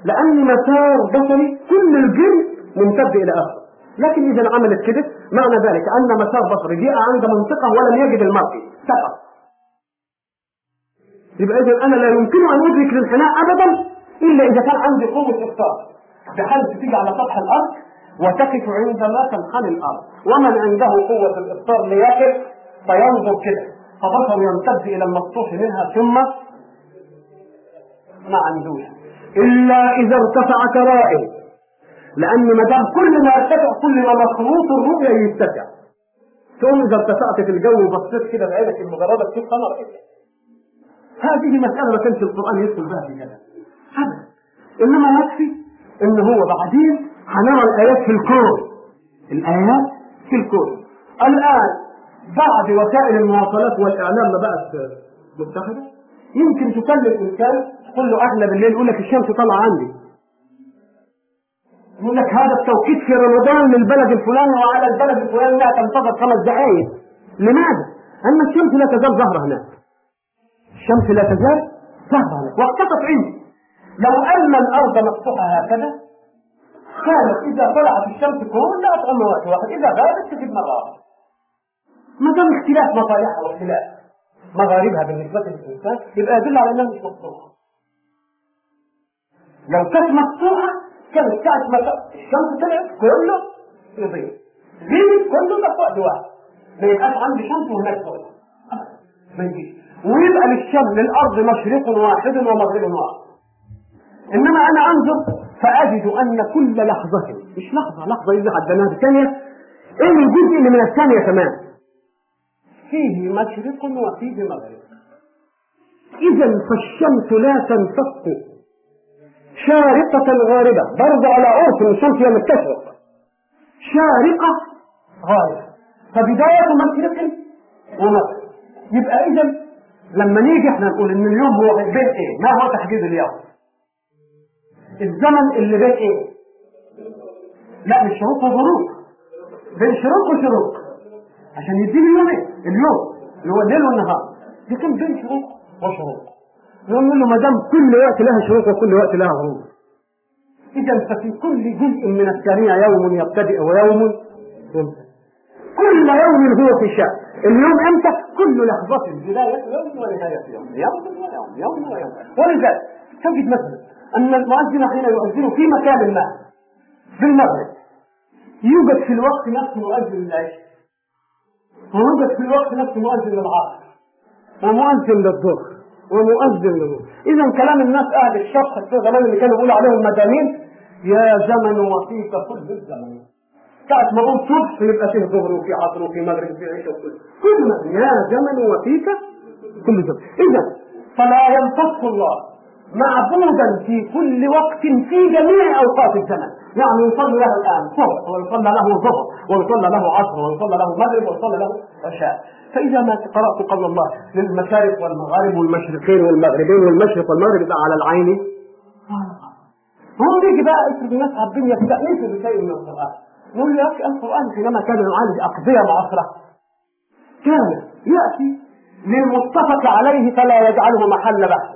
لأن مسار بصري كل الجن ممتد إلى آخر. لكن إذا عملت كده معنى ذلك أن مسار بصري جاء عند منطقة ولم يجد المرئي سقط. يبقى إذا أنا لا يمكن أن أدرك الانحناء أبدا إلا إذا كان عندي قوة إفطار. بحيث تيجي على سطح الأرض وتقف عندما تنحني الأرض. ومن عنده قوة الإفطار ليقف فينظر كده. فبصره يمتد إلى المسطوح منها ثم ما عندوش إلا إذا ارتفع كرائم لأن ما دام كل ما ارتفع كل ما مخروط الرؤية يرتفع ثم إذا ارتفعت في الجو وبصيت كده بعينك المجردة تشوف أنا رأيت هذه مسألة ما كانش القرآن يدخل بها في كلام أبدا. إنما يكفي إن هو بعدين هنرى الآيات في الكون. الآيات في الكون. الآن بعد وسائل المواصلات والإعلام ما بقت متخذة. يمكن تكلم إنسان تقول له أهلا بالليل يقول لك الشمس طالعة عندي. يقول لك هذا التوقيت في رمضان للبلد الفلاني وعلى البلد الفلاني لا تنتظر خمس دقائق. لماذا؟ أن الشمس لا تزال ظاهرة هناك. الشمس لا تزال ظاهرة هناك. واقتطف عندي. لو أن الأرض مفتوحة هكذا كانت إذا طلعت الشمس كلها تغنى وقت واحد إذا غابت تجد مرة ما دام اختلاف مصالحها واختلاف مغاربها بالنسبة للإنسان يبقى يدل على أنها مش مفتوحة. لو كانت مفتوحة كانت ساعة ما الشمس طلعت كله يضيء غير كله وقت واحد ما يبقاش عندي شمس وهناك فوق. ما يجيش. ويبقى للشمس للأرض مشرق واحد ومغرب واحد. إنما أنا أنظر فأجد أن كل لحظة مش لحظة لحظة إذا عدناها بثانية إيه الجزء اللي من الثانية كمان فيه مشرق وفيه مغرب. اذا فالشمس لا تنفك. شارقة غاربة برضه على عرف إن الشمس هي متشرق شارقة غاربة فبداية مشرق ومغرب يبقى إذا لما نيجي إحنا نقول إن اليوم هو بين إيه؟ ما هو تحديد اليوم؟ الزمن اللي بين إيه؟ لا مش شروق وغروب بين شروق وشروق عشان يديني اليوم إيه؟ اليوم اللي هو الليل والنهار لكن بين شروق وشروق نقول له ما دام كل وقت لها شروق وكل وقت لها غروب اذا ففي كل جزء من الثانية يوم يبتدئ ويوم ينتهي. كل يوم هو في شأن. اليوم إمتى كل لحظة بداية يوم ونهاية يوم. يوم ويوم يوم. ويوم ولذلك تجد مثلا أن المؤذن حين يؤذن في مكان ما بالمغرب يوجد في الوقت نفس مؤذن للعشاء ويوجد في الوقت نفس مؤذن للعصر ومؤذن للظهر. ومؤذن للظهر اذا كلام الناس أهل الشرق في زمان اللي كانوا يقولوا عليهم مدانين يا زمن وفيك كل الزمن. ساعة ما أقول صبح يبقى فيه ظهر وفي عصر وفي مغرب وفي عشاء وكل. كل يا زمن وفيك كل زمن اذا فلا ينتص الله. معبودا في كل وقت في جميع أوقات الزمن. يعني يصلي له الآن صبح ويصلى له ظهر ويصلى له عصر ويصلى له مغرب ويصلى له عشاء فإذا ما قرأت قول الله للمشارق والمغارب والمشرقين والمغربين والمشرق والمغرب يبقى على العين. هو بيجي بقى افرض الناس عارفين يستانسوا بشيء من القرآن. يقول يا أخي القرآن حينما كان يعالج أقضية معاصرة. كان يأتي للمتفق عليه فلا يجعله محل بحث.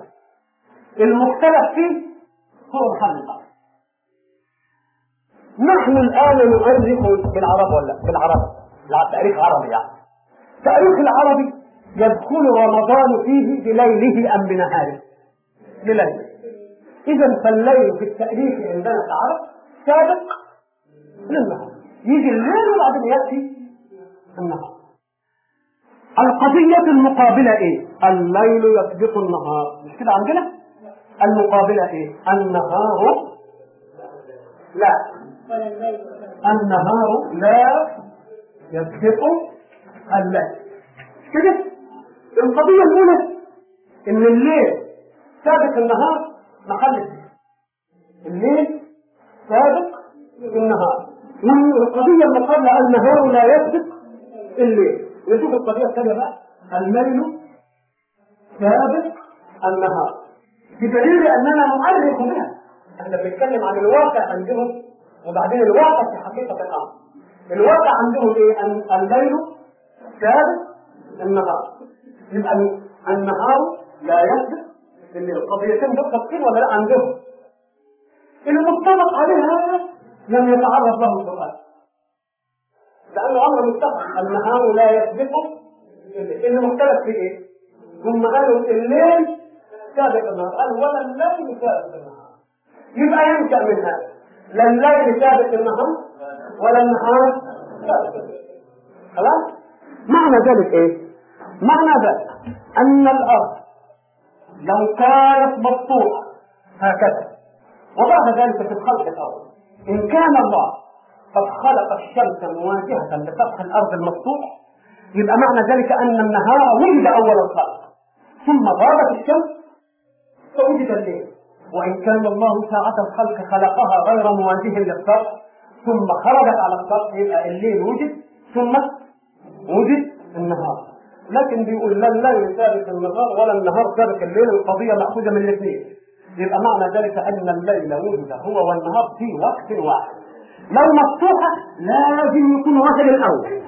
المختلف فيه هو محل بحث نحن الآن نؤرخ بالعرب ولا بالعرب؟ لا تاريخ عربي يعني. تاريخ العربي يدخل رمضان فيه بليله أم بنهاره؟ بليله. إذا فالليل في التاريخ عندنا كعرب سابق للنهار. يجي الليل وبعدين يأتي النهار. القضية المقابلة إيه؟ الليل يسبق النهار. مش كده عندنا؟ المقابلة إيه؟ النهار لا. النهار لا يسبق الليل. كده؟ القضية الأولى إن الليل سابق النهار محل الليل سابق النهار. والقضية المقابلة النهار لا يسبق الليل. نشوف القضية الثانية بقى. الليل سابق النهار. بدليل أننا نعرف بها إحنا بنتكلم عن الواقع عندهم وبعدين الواقع في حقيقة الأمر الواقع عندهم إيه؟ أن الليل سابق النهار يبقى النهار لا يسبق الليل دول ثابتين ولا لا عندهم. المتفق عليها لم يتعرض له القرآن. لأنه أمر متفق. النهار لا يسبق. اللي مختلف في إيه؟ هم قالوا الليل سابق النهار قال ولا الليل سابق النهار يبقى ينشأ من هذا لا الليل سابق النهار ولا النهار سابق الليل خلاص؟ معنى ذلك إيه؟ معنى ذلك أن الأرض لو كانت مسطوحة هكذا. وبعد ذلك في الخلق الأول. إن كان الله قد خلق الشمس مواجهة لسطح الأرض المسطوح يبقى معنى ذلك أن النهار ولد أول الخلق. ثم غابت الشمس فوجد الليل وإن كان الله ساعة الخلق خلقها غير مواجه للسطح ثم خرجت على السطح يبقى الليل وجد ثم وجد النهار. لكن بيقول لا الليل سابق النهار ولا النهار سابق الليل القضية مأخوذة من الاثنين. يبقى معنى ذلك أن الليل ولد هو والنهار في وقت واحد. لو مفتوحة لازم يكون وجه الأول.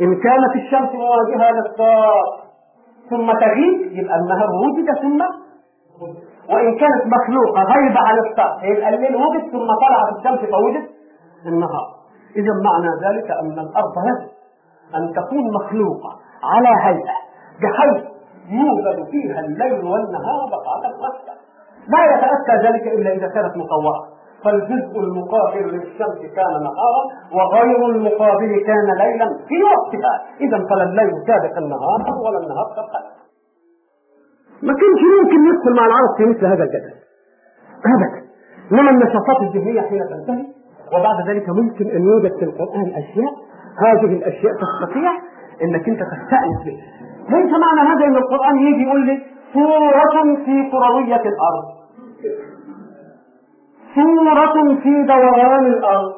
إن كانت الشمس مواجهة للسطح ثم تغيب يبقى النهار وجد ثم وإن كانت مخلوقة غيبة عن السطح يبقى الليل وجد ثم طلعت الشمس فوجد النهار. إذا معنى ذلك أن الأرض يجب أن تكون مخلوقة على هيئة بحيث يوجد فيها الليل والنهار بقعة واحدة لا يتأتى ذلك إلا إذا كانت مطورة فالجزء المقابل للشمس كان نهارا وغير المقابل كان ليلا في وقتها. إذا فلا الليل سابق النهار ولا النهار سابق ما كانش ممكن ندخل مع العرب في مثل هذا الجدل. أبدا. إنما النشاطات الذهنية حين تنتهي وبعد ذلك ممكن أن يوجد في القرآن أشياء. هذه الأشياء تستطيع إنك أنت تستأنس بها. ليس معنى هذا إن القرآن يجي يقول لي سورة في كروية الأرض. سورة في دوران الأرض.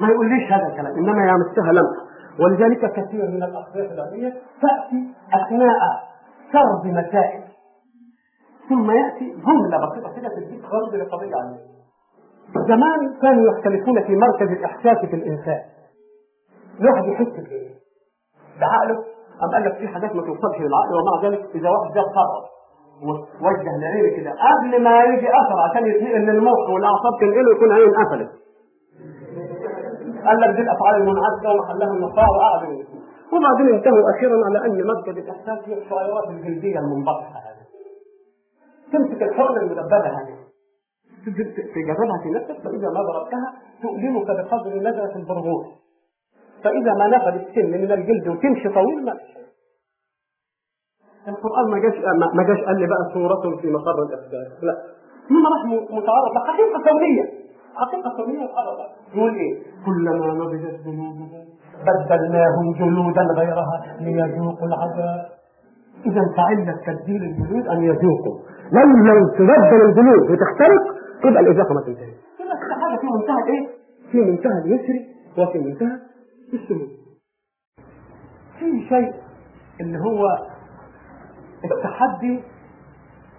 ما يقوليش هذا الكلام إنما يمسها لمحة. ولذلك كثير من الاخبار العلميه تأتي أثناء سرد مسائل ثم يأتي جملة بسيطة كده تديك رد لقضية علميه زمان كانوا يختلفون في مركز الإحساس في الإنسان الواحد يحس بايه؟ بعقله أم قال لك في حاجات ما توصلش للعقل ومع ذلك إذا واحد جاب قرر ووجه لعينه كده قبل ما يجي أثر عشان يتنقل للمخ والأعصاب تنقله يكون عين قفلت. قال لك دي الأفعال المنعكسة ومحلها النقاء وقعد وبعدين انتهوا أخيرا على أن مركز الإحساس هي الشعيرات الجلدية المنبطحة هذه. تمسك الحقنة المدببة هذه. تجربها في نفسك فإذا ما ضربتها تؤلمك بقدر نزلة البرغوث. فإذا ما نفذ السن من الجلد وتمشي طويل ما القرآن ما جاش ما جاش قال لي بقى صورة في مقر الأحداث. لا. هنا راح متعرض لحقيقة كونية. حقيقة كونية متعرض يقول إيه؟ كلما نضجت جلودهم بدلناهم جلودا غيرها ليذوقوا العذاب. إذا فعل تبديل الجلود أن يذوقوا. لو تبدل الجلود وتختلف تبقى الإذاقة ما تنتهي كده حاجة في منتهى إيه؟ في منتهى اليسر وفي منتهى السهولة في شيء اللي هو التحدي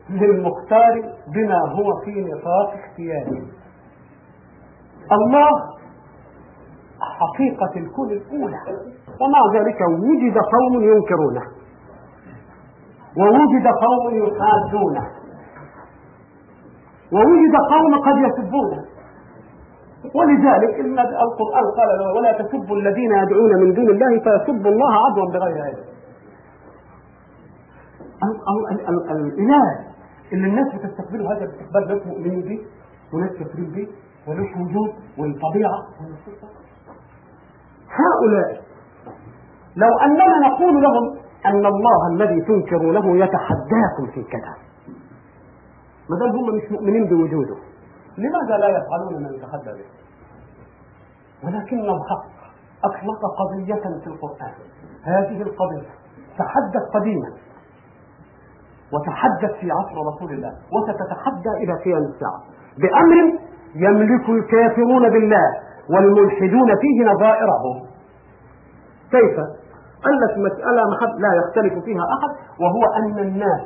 للمختار بما هو في نطاق اختياره الله حقيقة الكون الأولى. ومع ذلك وجد قوم ينكرونه. ووجد قوم يحادونه ووجد قوم قد يسبونه. ولذلك إن القرآن قال ولا تسبوا الذين يدعون من دون الله فيسبوا الله عدوا بغير علم. الإله اللي الناس بتستقبله هذا الاستقبال ناس مؤمنين به وناس كافرين به وناس وجود والطبيعة. هؤلاء. لو أننا نقول لهم أن الله الذي تنكرونه يتحداكم في كذا ما دام هم مش مؤمنين بوجوده. لماذا لا يفعلون ما يتحدى به؟ ولكن الحق أطلق قضية في القرآن. هذه القضية تحدث قديما. وتحدث في عصر رسول الله. وستتحدى إلى قيام الساعة. بأمر يملك الكافرون بالله. والملحدون فيه نظائرهم. كيف؟ لك مسألة محب لا يختلف فيها أحد وهو أن الناس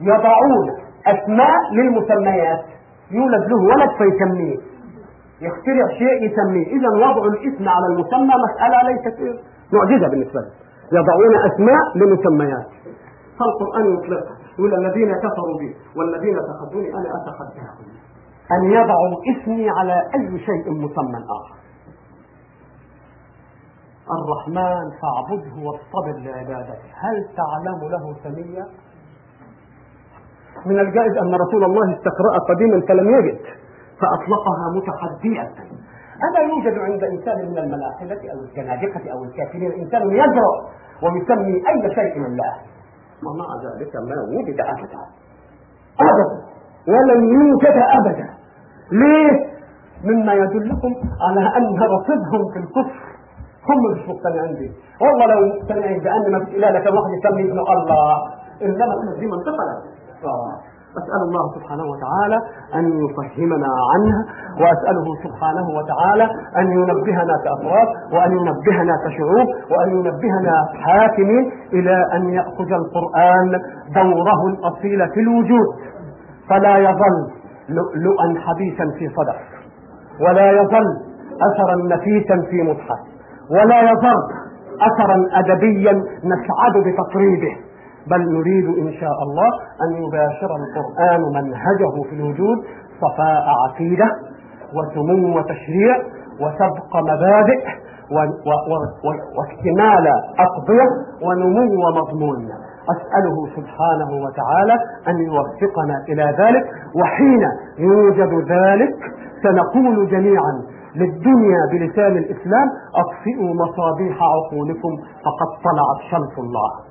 يضعون أسماء للمسميات. يولد له ولد فيسميه. يخترع شيء يسميه. إذا وضع الاسم على المسمى مسألة ليست معجزة بالنسبة له يضعون أسماء لمسميات فالقرآن يطلق يقول الذين كفروا بي والذين تخذوني أنا أتخذهم أن يضعوا اسمي على أي شيء مسمى آخر. الرحمن فاعبده واصطبر لعبادته. هل تعلم له سميا؟ من الجائز أن رسول الله استقرأ قديما فلم يجد فأطلقها متحدية ألا يوجد عند إنسان من الملاحدة أو الزنادقة أو الكافرين إنسان يجرؤ ويسمي أي شيء الله. ومع ذلك ما وجد أبدا. أبدا. ولم يوجد أبدا. ليه؟ مما يدلكم على أن رصدهم في الكفر. هم مش مقتنعين به. والله لو مقتنعين بأن ما فيش إله لكن واحد يسمي ابن الله إنما دي منطقة. أسأل الله سبحانه وتعالى أن يفهمنا عنها وأسأله سبحانه وتعالى أن ينبهنا كأفراد وأن ينبهنا كشعوب وأن ينبهنا حاكمين إلى أن يأخذ القرآن دوره الأصيل في الوجود. فلا يظل لؤلؤا حبيسا في صدر. ولا يظل أثرا نفيسا في مصحف ولا يظل أثرا أدبيا نسعد بتقريبه. بل نريد إن شاء الله أن يباشر القرآن منهجه في الوجود صفاء عقيدة وسمو وتشريع وسبق مبادئ واكتمال أقضية ونمو مضمون أسأله سبحانه وتعالى أن يوفقنا إلى ذلك وحين يوجد ذلك سنقول جميعا للدنيا بلسان الإسلام أطفئوا مصابيح عقولكم فقد طلعت شمس الله.